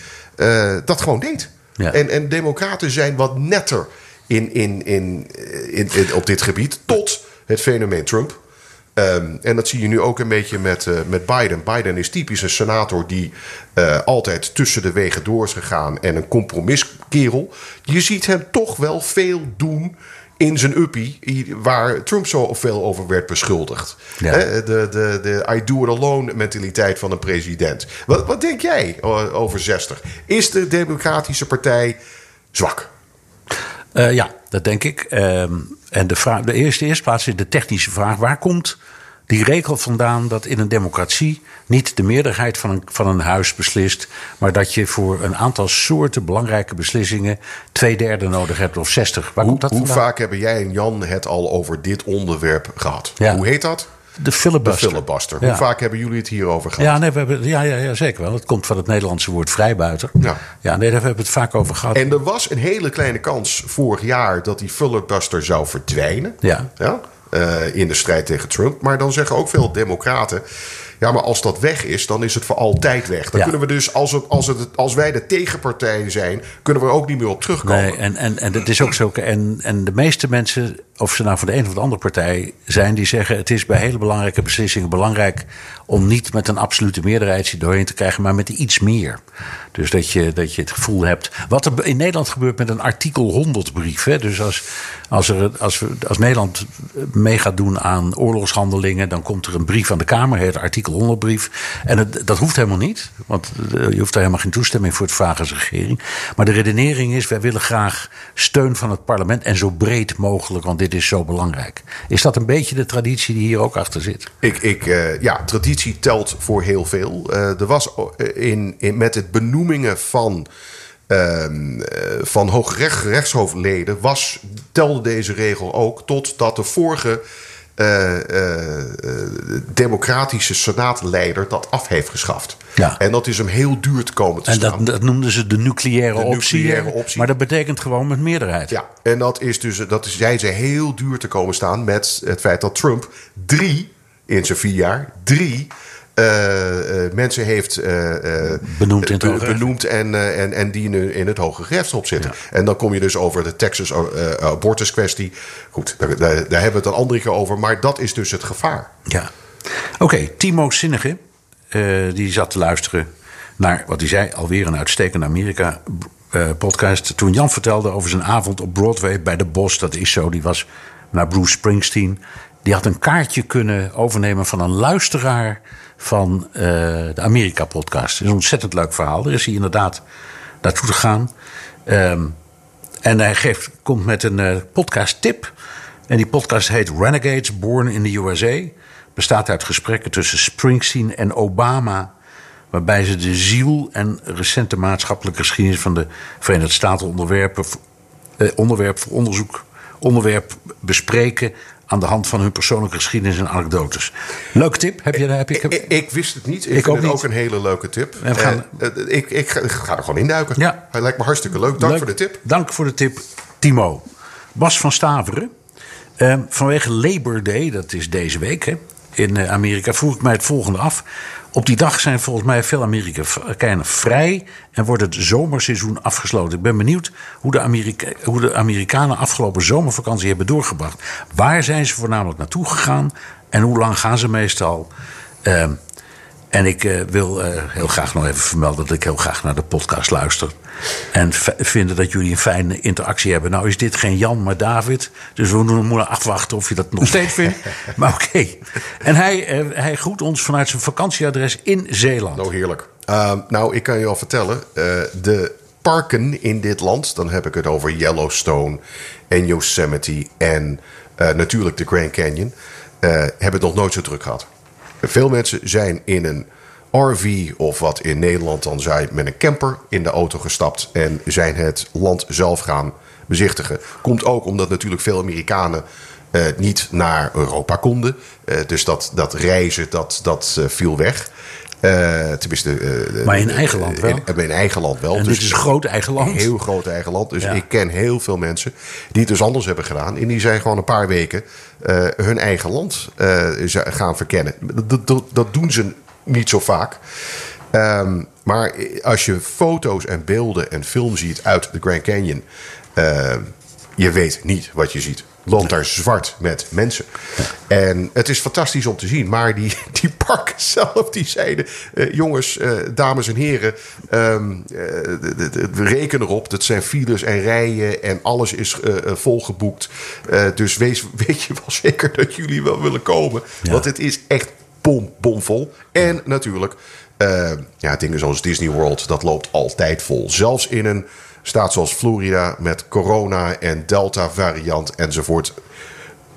dat gewoon deed. Ja. En, en democraten zijn wat netter in, in, in, in, in- op dit gebied tot het fenomeen Trump. Ehm, en dat zie je nu ook een beetje met, eh, met Biden. Biden is typisch een senator die eh, altijd tussen de wegen door is gegaan en een compromiskerel. Je ziet hem toch wel veel doen in zijn uppie, waar Trump zo veel over werd beschuldigd. Ja. De, de, de I do it alone mentaliteit van een president. Wat, wat denk jij over 60? Is de Democratische Partij zwak? Eh, ja, dat denk ik. Ehm, en de, vraag, de eerste, eerste plaats is de technische vraag: waar komt die regel vandaan dat in een democratie niet de meerderheid van een, van een huis beslist, maar dat je voor een aantal soorten belangrijke beslissingen twee derde nodig hebt of zestig. Waar Hoe, komt dat hoe vandaan? vaak hebben jij en Jan het al over dit onderwerp gehad? Ja. Hoe heet dat? De De filibuster. Ja. Hoe vaak hebben jullie het hierover gehad? Ja, nee, we hebben, ja, ja, ja, zeker wel. Het komt van het Nederlandse woord vrijbuiter. Ja. ja nee, daar hebben we het vaak over gehad. En er was een hele kleine kans vorig jaar dat die filibuster zou verdwijnen. Ja. eh, in de strijd tegen Trump. Maar dan zeggen ook veel democraten... Ja, maar als dat weg is, dan is het voor altijd weg. Dan Ja. kunnen we dus, als, het, als, het, als wij de tegenpartij zijn... kunnen we er ook niet meer op terugkomen. Nee, en, en, en het is ook zo. En, en de meeste mensen, of ze nou van de een of de andere partij zijn, die zeggen: het is bij hele belangrijke beslissingen belangrijk om niet met een absolute meerderheid doorheen te krijgen, maar met iets meer. Dus dat je, dat je het gevoel hebt. Wat er in Nederland gebeurt met een artikel 100 brief. Hè? Dus als, als, er, als, we, als Nederland mee gaat doen aan oorlogshandelingen, dan komt er een brief aan de Kamer, heet artikel 100 brief. En het, dat hoeft helemaal niet, want eh, je hoeft daar helemaal geen toestemming voor te vragen als regering. Maar de redenering is: wij willen graag steun van het parlement en zo breed mogelijk, want dit is zo belangrijk. Is dat een beetje de traditie die hier ook achter zit? Ik, ik, eh, ja, traditie telt voor heel veel. Eh, er was in, in, met het benoemingen van, eh, van hoogrechtshoofdleden... Was, telde deze regel ook totdat de vorige eh, eh, eh, democratische senaatleider dat af heeft geschaft. Ja. En dat is hem heel duur te komen te En staan. dat, dat noemden ze de nucleaire, De optie, nucleaire hè? optie. Maar dat betekent gewoon met meerderheid. Ja, en dat is dus, dat is, jij zei heel duur te komen staan met het feit dat Trump drie, in zijn vier jaar, drie eh, eh, mensen heeft eh, eh, Benoemd in het benoemd en, eh, en, en die in, in het Hoge Rechtshof zitten. En dan kom je dus over de Texas eh, abortus kwestie. Goed, daar, daar, hebben we het een andere keer over, maar dat is dus het gevaar. Ja. Oké, Timo Zinnige, eh, die zat te luisteren naar wat hij zei, alweer een uitstekende Amerika-podcast. Toen Jan vertelde over zijn avond op Broadway bij de Bos, dat is zo, die was naar Bruce Springsteen. Die had een kaartje kunnen overnemen van een luisteraar van eh, de Amerika-podcast. Dat is een ontzettend leuk verhaal. Daar is hij inderdaad naartoe gegaan. Ehm, en hij geeft, komt met een eh, podcast tip. En die podcast heet Renegades Born in the USA. Bestaat uit gesprekken tussen Springsteen en Obama. Waarbij ze de ziel en recente maatschappelijke geschiedenis van de Verenigde Staten onderwerpen, eh, onderwerp voor onderzoek onderwerp bespreken. Aan de hand van hun persoonlijke geschiedenis en anekdotes. Leuke tip. Heb je, heb je, Ik, ik wist het niet. Ik, Ik vind ook het ook een hele leuke tip. En we gaan- Eh, eh, ik, ik, ga, er gewoon induiken. Ja. Hij lijkt me hartstikke leuk. Dank Leuk. voor de tip. Dank voor de tip, Timo. Bas van Staveren. Ehm, vanwege Labor Day, dat is deze week hè, in eh, Amerika, vroeg ik mij het volgende af. Op die dag zijn volgens mij veel Amerikanen vrij en wordt het zomerseizoen afgesloten. Ik ben benieuwd hoe de, Amerika hoe de Amerikanen afgelopen zomervakantie hebben doorgebracht. Waar zijn ze voornamelijk naartoe gegaan en hoe lang gaan ze meestal? Ehm, en ik eh, wil eh, heel graag nog even vermelden dat ik heel graag naar de podcast luister. En vinden dat jullie een fijne interactie hebben. Nou is dit geen Jan, maar David. Dus we moeten afwachten of je dat nog steeds vindt. Maar oké. En hij, eh, hij groet ons vanuit zijn vakantieadres in Zeeland. Nou, heerlijk. Nou, ik kan je al vertellen. de parken in dit land, dan heb ik het over Yellowstone en Yosemite en natuurlijk de Grand Canyon, hebben het nog nooit zo druk gehad. Veel mensen zijn in een RV of wat in Nederland dan zei met een camper in de auto gestapt en zijn het land zelf gaan bezichtigen. Komt ook omdat natuurlijk veel Amerikanen eh, niet naar Europa konden. Eh, dus dat, dat reizen, dat, dat eh, viel weg. Eh, tenminste, eh, Maar in eigen land wel. In, in eigen land wel. En Dus dit is een groot eigen land. Een heel groot eigen land. Dus Ja. ik ken heel veel mensen die het dus anders hebben gedaan. En die zijn gewoon een paar weken eh, hun eigen land gaan verkennen. Dat, dat, dat doen ze niet zo vaak. Ehm, maar als je foto's en beelden en film ziet uit de Grand Canyon... je weet niet wat je ziet. Loopt daar zwart met mensen. En het is fantastisch om te zien. Maar die, die parken zelf, die zeiden... eh, jongens, eh, dames en heren... ehm, eh, we rekenen erop. Dat zijn files en rijen en alles is volgeboekt. Dus wees, weet je wel zeker dat jullie wel willen komen. Want het is echt bom, bomvol. En natuurlijk... ja, dingen zoals Disney World, dat loopt altijd vol. Zelfs in een staat zoals Florida met corona en delta variant enzovoort.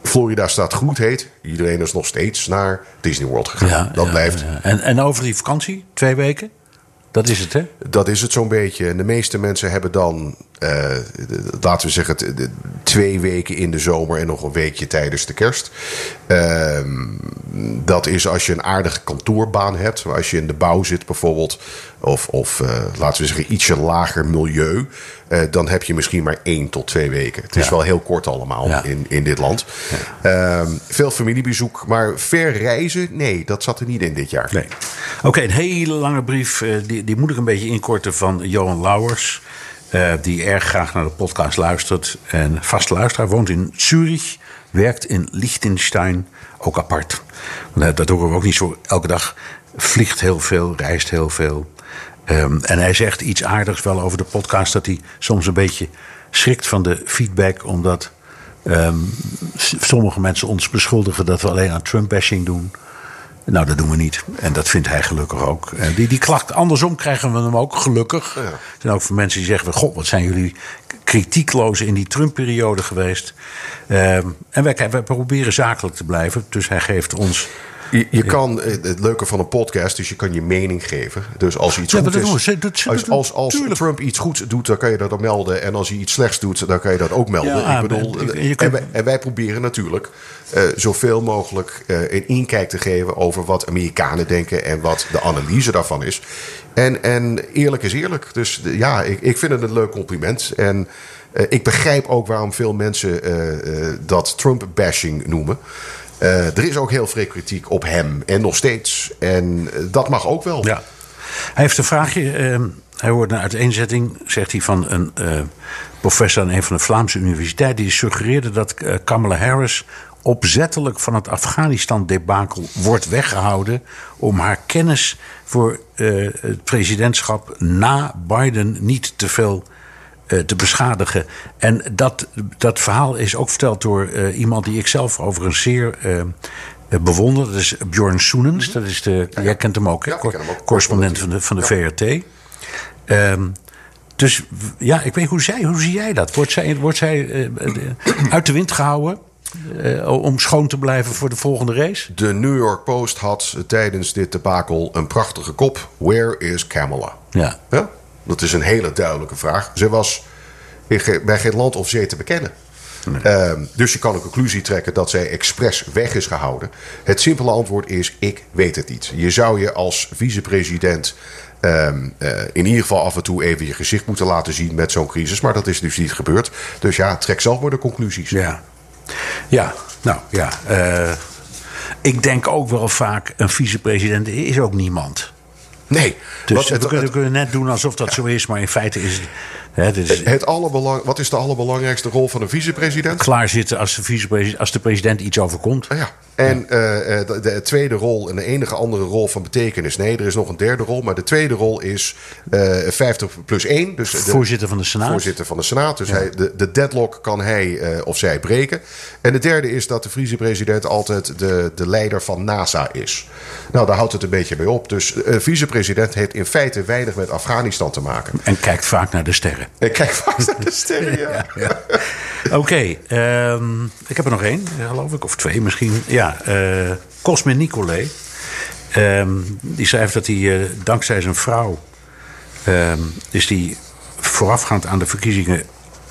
Florida staat goed heet. Iedereen is nog steeds naar Disney World gegaan. dat ja, blijft. ja. En, en over die vakantie, twee weken? Dat is het, hè? Dat is het zo'n beetje. En de meeste mensen hebben dan, eh, laten we zeggen, twee weken in de zomer en nog een weekje tijdens de kerst. Ehm, dat is als je een aardige kantoorbaan hebt. Als je in de bouw zit bijvoorbeeld, of, of eh, laten we zeggen ietsje lager milieu, eh, dan heb je misschien maar één tot twee weken. Het is wel heel kort allemaal Ja. in, in dit land. Ehm, veel familiebezoek, maar ver reizen, nee, dat zat er niet in dit jaar. Nee. Oké, een hele lange brief. eh, die, die moet ik een beetje inkorten van Johan Lauwers. eh, die erg graag naar de podcast luistert. En vaste luisteraar woont in Zurich. Werkt in Liechtenstein. Ook apart. Want, dat horen we ook niet zo elke dag. Vliegt heel veel, reist heel veel. Ehm, en hij zegt iets aardigs wel over de podcast. Dat hij soms een beetje schrikt van de feedback. Omdat ehm, sommige mensen ons beschuldigen dat we alleen aan Trump-bashing doen. Nou, dat doen we niet. En dat vindt hij gelukkig ook. Die, die klacht, andersom krijgen we hem ook gelukkig. Er zijn ook voor mensen die zeggen: God, wat zijn jullie kritiekloos in die Trump-periode geweest. Ehm, en wij, wij proberen zakelijk te blijven. Dus hij geeft ons. Je, je kan, eh, het leuke van een podcast is je kan je mening geven. Dus als iets Ja, goed dat is, doen. Dat- als, als. Trump iets goeds doet, dan kan je dat ook melden. En als hij iets slechts doet, dan kan je dat ook melden. Ja, ik bedoel, eh, en, wij, en wij proberen natuurlijk eh, zoveel mogelijk eh, een inkijk te geven over wat Amerikanen denken en wat de analyse daarvan is. En, en eerlijk is eerlijk. Dus ja, ik, ik vind het een leuk compliment. En ik begrijp ook waarom veel mensen dat Trump-bashing noemen. Eh, er is ook heel veel kritiek op hem en nog steeds. En eh, dat mag ook wel. Ja. Hij heeft een vraagje. ehm, hij hoort een uiteenzetting, zegt hij, van een eh, professor aan een van de Vlaamse universiteiten. Die suggereerde dat Kamala Harris opzettelijk van het Afghanistan-debakel wordt weggehouden. om haar kennis voor het presidentschap na Biden niet te veel eh, te beschadigen. En dat, dat verhaal is ook verteld door eh, iemand die ik zelf overigens zeer eh, eh, bewonder. Dat is Bjorn Soenens. Dat is de, Jij kent hem ook, hè? Ja, ik ken hem ook. correspondent van de, van de VRT. Ehm, dus ja, ik weet hoe, zij, hoe zie jij dat? Wordt zij, wordt zij eh, eh, uit de wind gehouden eh, om schoon te blijven voor de volgende race? De New York Post had tijdens dit debakel een prachtige kop. Where is Kamala? Ja. Ja, dat is een hele duidelijke vraag. Ze was bij geen land of zee te bekennen. Ehm, dus je kan een conclusie trekken dat zij expres weg is gehouden. Het simpele antwoord is: ik weet het niet. Je zou je als vicepresident ehm, eh, in ieder geval af en toe even je gezicht moeten laten zien met zo'n crisis. Maar dat is dus niet gebeurd. Dus ja, trek zelf maar de conclusies. Ja. Ja, nou ja. eh, ik denk ook wel vaak, een vicepresident is ook niemand. Nee, Dus wat- we, het- kunnen, het- we kunnen net doen alsof dat zo is, maar in feite is het. Het allerbelang, wat is de allerbelangrijkste rol van een vicepresident? klaarzitten als de, vicepresident, als de president iets overkomt. Ah ja. En eh, eh, de, de tweede rol en de enige andere rol van betekenis. Nee, er is nog een derde rol. Maar de tweede rol is eh 50 plus 1. Dus de Voorzitter van de Senaat. voorzitter van de Senaat. Dus hij, de, de deadlock kan hij of zij breken. En de derde is dat de vicepresident altijd de, de leider van NASA is. Nou, daar houdt het een beetje bij op. Dus een vicepresident heeft in feite weinig met Afghanistan te maken. En kijkt vaak naar de sterren. En kijk vaak naar de sterren. Oké, ehm, ik heb er nog één, geloof ik, of twee misschien. Ja, eh Cosme Nicolé. Ehm, die schrijft dat hij eh, dankzij zijn vrouw... ehm, is die voorafgaand aan de verkiezingen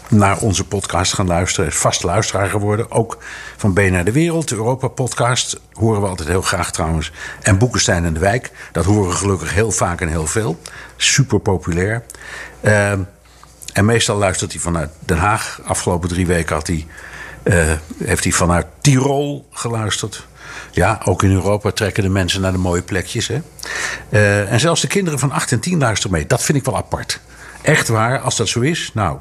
naar onze podcast gaan luisteren. Is vast luisteraar geworden. Ook van BNR De Wereld, de Europa-podcast. Horen we altijd heel graag trouwens. En Boekenstein en de Wijk. Dat horen we gelukkig heel vaak en heel veel. Super populair. Ehm, en meestal luistert hij vanuit Den Haag. Afgelopen drie weken had hij, eh, heeft hij vanuit Tirol geluisterd. Ja, ook in Europa trekken de mensen naar de mooie plekjes. Hè? Eh, en zelfs de kinderen van 8 en 10 luisteren mee. Dat vind ik wel apart. Echt waar, als dat zo is, nou,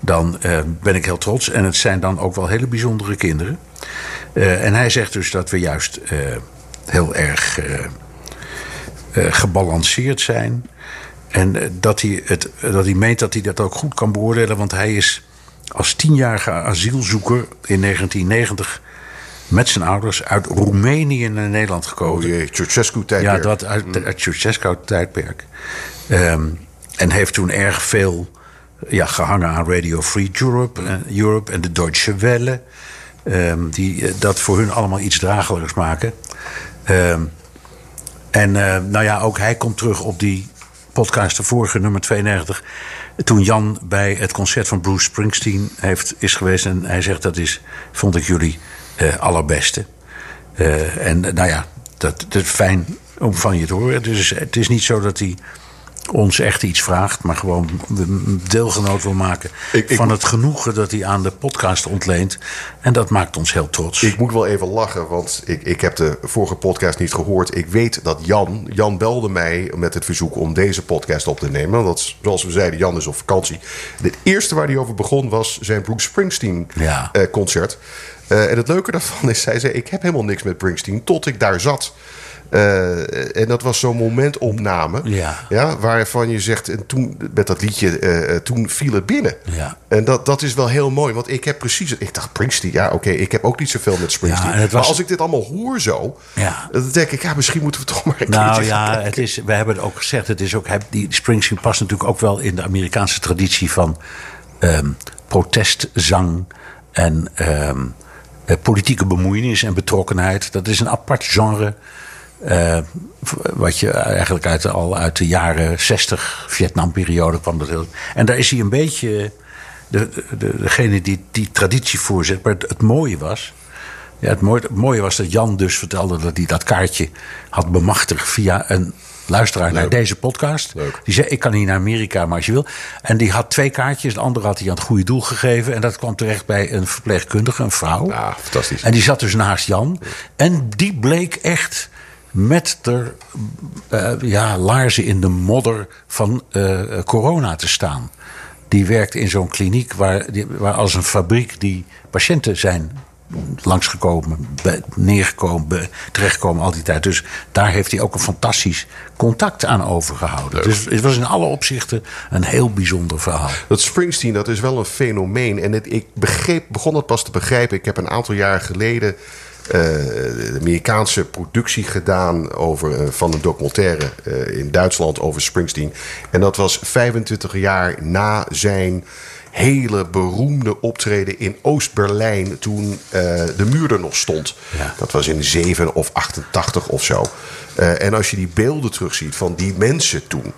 dan eh, ben ik heel trots. En het zijn dan ook wel hele bijzondere kinderen. En hij zegt dus dat we juist heel erg gebalanceerd zijn. En eh, dat hij, het, dat hij meent dat hij dat ook goed kan beoordelen. Want hij is als tienjarige asielzoeker in 1990 met zijn ouders uit Roemenië naar Nederland gekomen. Oh jee, Ceausescu-tijdperk. Ja, dat uit, uit het Ceausescu-tijdperk. Ehm, en heeft toen erg veel ja, gehangen aan Radio Free Europe, en Europe en de Deutsche Welle. ehm, die eh, dat voor hun allemaal iets dragelijks maken. Ehm, en eh, nou ja, ook hij komt terug op die podcast, de vorige nummer 92. Toen Jan bij het concert van Bruce Springsteen heeft, is geweest. En hij zegt dat is, vond ik jullie eh, allerbeste. Eh, en nou ja, dat, dat fijn om van je te horen. Dus het is niet zo dat hij ons echt iets vraagt, maar gewoon deelgenoot wil maken Ik- ik- van het genoegen dat hij aan de podcast ontleent. En dat maakt ons heel trots. Ik moet wel even lachen, want ik, ik heb de vorige podcast niet gehoord. Ik weet dat Jan, Jan belde mij met het verzoek om deze podcast op te nemen. Want zoals we zeiden, Jan is op vakantie. Het eerste waar hij over begon was zijn Bruce Springsteen Ja. eh, concert. Eh, en het leuke daarvan is, hij zei, ik heb helemaal niks met Springsteen tot ik daar zat. Eh, en dat was zo'n momentopname. Ja. Ja, waarvan je zegt, en toen met dat liedje, eh, eh, toen viel het binnen. Ja. En dat, dat is wel heel mooi, want ik heb precies... Ik dacht, Springsteen, ja oké, ik heb ook niet zoveel met Springsteen. Ja, was- Maar als ik dit allemaal hoor zo, Ja. dan denk ik, ja, misschien moeten we toch maar een Nou ja, het is, we hebben het ook gezegd. Het is ook, die Springsteen past natuurlijk ook wel in de Amerikaanse traditie van ehm, protestzang en ehm, eh, politieke bemoeienis en betrokkenheid. Dat is een apart genre. Eh, wat je eigenlijk uit, al uit de jaren 60, Vietnamperiode kwam dat heel. En daar is hij een beetje de, de, degene die die traditie voorzet. Maar het, het mooie was. Ja, het, mooie, het mooie was dat Jan dus vertelde dat hij dat kaartje had bemachtigd via een luisteraar naar deze podcast. Leuk. Die zei: Ik kan niet naar Amerika, maar als je wil. En die had twee kaartjes. De andere had hij aan het goede doel gegeven. En dat kwam terecht bij een verpleegkundige, een vrouw. Ja, fantastisch. En die zat dus naast Jan. En die bleek echt met de eh, ja, laarzen in de modder van eh, corona te staan. Die werkt in zo'n kliniek waar, die- waar als een fabriek die patiënten zijn langsgekomen, be- neergekomen, be- terechtgekomen al die tijd. Dus daar heeft hij ook een fantastisch contact aan overgehouden. Dus het was in alle opzichten een heel bijzonder verhaal. Dat Springsteen, dat is wel een fenomeen. En het, ik begreep, begon het pas te begrijpen. Ik heb een aantal jaar geleden de Amerikaanse productie gedaan over, eh, van een documentaire eh, in Duitsland over Springsteen. En dat was 25 jaar na zijn hele beroemde optreden in Oost-Berlijn toen eh, de muur er nog stond. Ja. Dat was in 7 of 88 of zo. Eh, en als je die beelden terugziet van die mensen toen.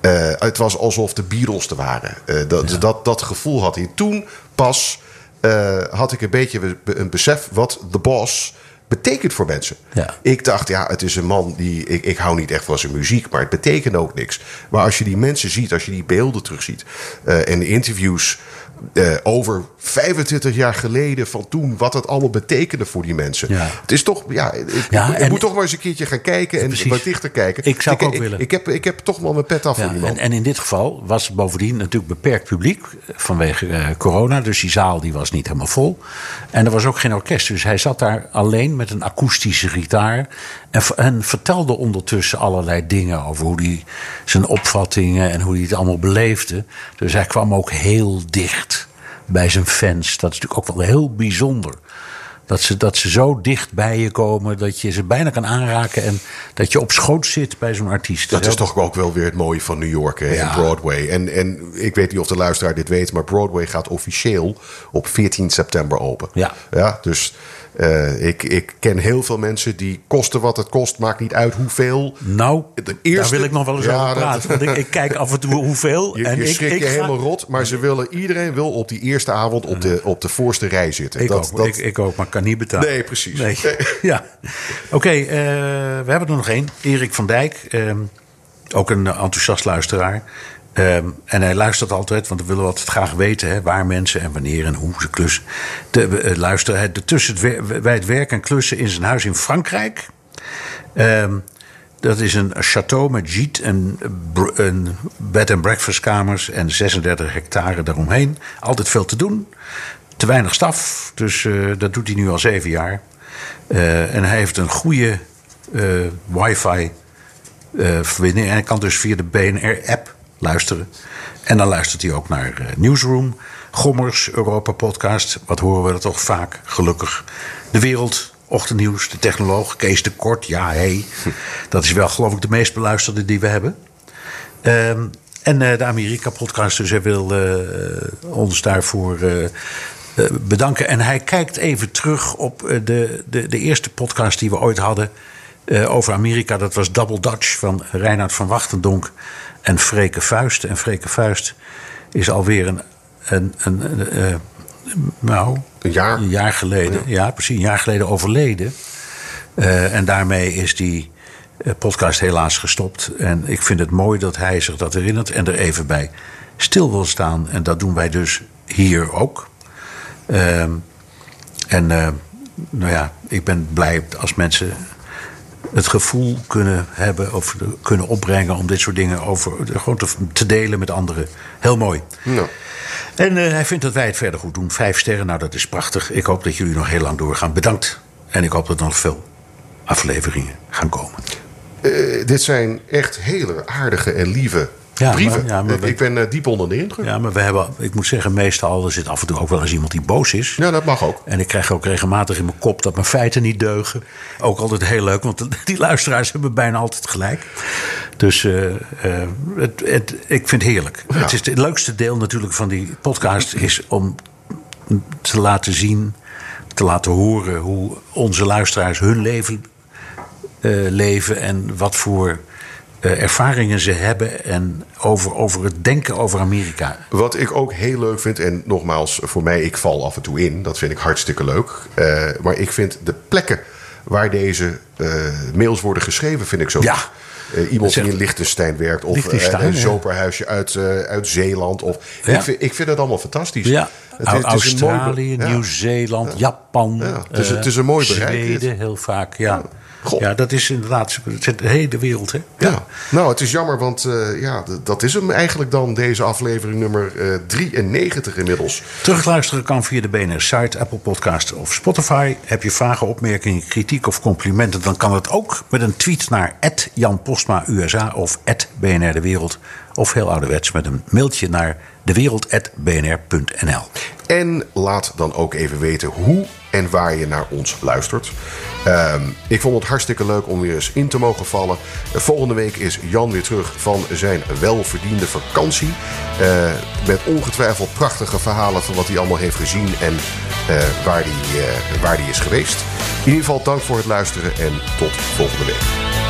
eh, het was alsof de Beatles er waren. Eh, dat, dat, dat gevoel had hij. Toen pas eh, had ik een beetje be- een besef wat de boss betekent voor mensen. Ja. Ik dacht, ja, het is een man die. Ik, ik hou niet echt van zijn muziek, maar het betekent ook niks. Maar als je die mensen ziet, als je die beelden terugziet. eh en de interviews eh, over 25 jaar geleden van toen, wat het allemaal betekende voor die mensen. Ja. Het is toch, ja, ik, Ja, ik, ik moet toch maar eens een keertje gaan kijken en Precies. wat dichter kijken. Ik zou het ook ik, willen. Ik heb, ik heb toch wel mijn pet af Ja, voor en, en in dit geval was bovendien natuurlijk beperkt publiek vanwege eh, corona. Dus die zaal die was niet helemaal vol. En er was ook geen orkest. Dus hij zat daar alleen met een akoestische gitaar. En, en vertelde ondertussen allerlei dingen over hoe hij zijn opvattingen en hoe hij het allemaal beleefde. Dus hij kwam ook heel dicht bij zijn fans. Dat is natuurlijk ook wel heel bijzonder. Dat ze, dat ze zo dicht bij je komen dat je ze bijna kan aanraken. En dat je op schoot zit bij zo'n artiest. Dat is toch ook wel weer het mooie van New York hè, Ja. en Broadway. En, en ik weet niet of de luisteraar dit weet, maar Broadway gaat officieel op 14 september open. Ja. ja dus eh, ik, ik ken heel veel mensen die kosten wat het kost, maakt niet uit hoeveel. Nou, De eerste- daar wil ik nog wel eens Ja, over dat- praten. Want ik, ik kijk af en toe hoeveel. Je, en je ik, schrik ik je ga- helemaal rot, maar ze willen, iedereen wil op die eerste avond op de, op de voorste rij zitten. Ik, dat, ook, dat, ik, ik ook, maar kan niet betalen. Nee, precies. Nee. ja. Oké, eh, we hebben er nog één. Erik van Dijk, ehm, ook een enthousiast luisteraar. Ehm, en hij luistert altijd, want we willen altijd graag weten hè, waar mensen en wanneer en hoe ze klussen. De, eh, luisteren. Hij- de, tussen het, bij het werk en klussen in zijn huis in Frankrijk. Ehm, dat is een château met gîte en een bed- and breakfastkamers en 36 hectare daaromheen. Altijd veel te doen. Te weinig staf, dus eh, dat doet hij nu al zeven jaar. Eh, en hij heeft een goede eh, wifi eh, verbinding. En hij kan dus via de BNR-app luisteren. En dan luistert hij ook naar eh, Newsroom, Gommers, Europa Podcast. Wat horen we er toch vaak, gelukkig. De Wereld, Ochtendnieuws, De Technoloog, Kees de Kort. Ja, hé. Dat is wel geloof ik de meest beluisterde die we hebben. Ehm, en eh, de Amerika-podcast. Dus hij wil eh, ons daarvoor bedanken. En hij kijkt even terug op de, de, de eerste podcast die we ooit hadden eh, over Amerika. Dat was Double Dutch van Reinhard van Wachtendonk en Freke Vuist. En Freke Vuist is alweer een, een, een, een, eh, nou, Een jaar? een jaar geleden, ja. precies, een jaar geleden overleden. Eh, en daarmee is die podcast helaas gestopt. En ik vind het mooi dat hij zich dat herinnert en er even bij stil wil staan. En dat doen wij dus hier ook. Ehm, en nou ja, ik ben blij als mensen het gevoel kunnen hebben of kunnen opbrengen om dit soort dingen over, gewoon te, te delen met anderen. Heel mooi. En eh, hij vindt dat wij het verder goed doen. Vijf sterren, nou dat is prachtig. Ik hoop dat jullie nog heel lang doorgaan. Bedankt. En ik hoop dat er nog veel afleveringen gaan komen. eh, dit zijn echt hele aardige en lieve Ja, brieven. maar- ja, maar ik ben eh, diep onder de indruk. Ja. Ja, maar we hebben, ik moet zeggen, meestal er zit af en toe ook wel eens iemand die boos is. dat mag ook. En ik krijg ook regelmatig in mijn kop dat mijn feiten niet deugen. Ook altijd heel leuk, want die luisteraars hebben bijna altijd gelijk. Dus eh, eh, het, het, ik vind het heerlijk. Ja. Het, is het leukste deel natuurlijk van die podcast is om te laten zien, te laten horen hoe onze luisteraars hun leven leven en wat voor eh, ervaringen ze hebben en over, over het denken over Amerika. Wat ik ook heel leuk vind, en nogmaals, voor mij, ik val af en toe in. Dat vind ik hartstikke leuk. Eh, maar ik vind de plekken waar deze eh, mails worden geschreven, vind ik zo. Ja. Iemand Dat die in Liechtenstein werkt. Of Liechtenstein, een zoperhuisje uit, uit Zeeland. Of, Ja. ik, vind, ik vind het allemaal fantastisch. Ja, Het is- Australië, ja. Nieuw-Zeeland, Japan. Ja, het is- het is een mooi bereik, Zweden, heel vaak, ja. Ja, dat is inderdaad het zit de hele wereld, hè? Ja. nou, het is jammer, want eh, ja, dat is hem eigenlijk dan, deze aflevering nummer eh 93 inmiddels. Terugluisteren kan via de BNR-site, Apple Podcast of Spotify. Heb je vragen, opmerkingen, kritiek of complimenten... dan kan het ook met een tweet naar Jan Postma USA of BNR De Wereld. Of heel ouderwets met een mailtje naar dewereld.bnr.nl. En laat dan ook even weten hoe en waar je naar ons luistert. Ehm, ik vond het hartstikke leuk om weer eens in te mogen vallen. Volgende week is Jan weer terug van zijn welverdiende vakantie. Eh, met ongetwijfeld prachtige verhalen van wat hij allemaal heeft gezien en eh, waar, hij, eh, waar is geweest. In ieder geval dank voor het luisteren en tot volgende week.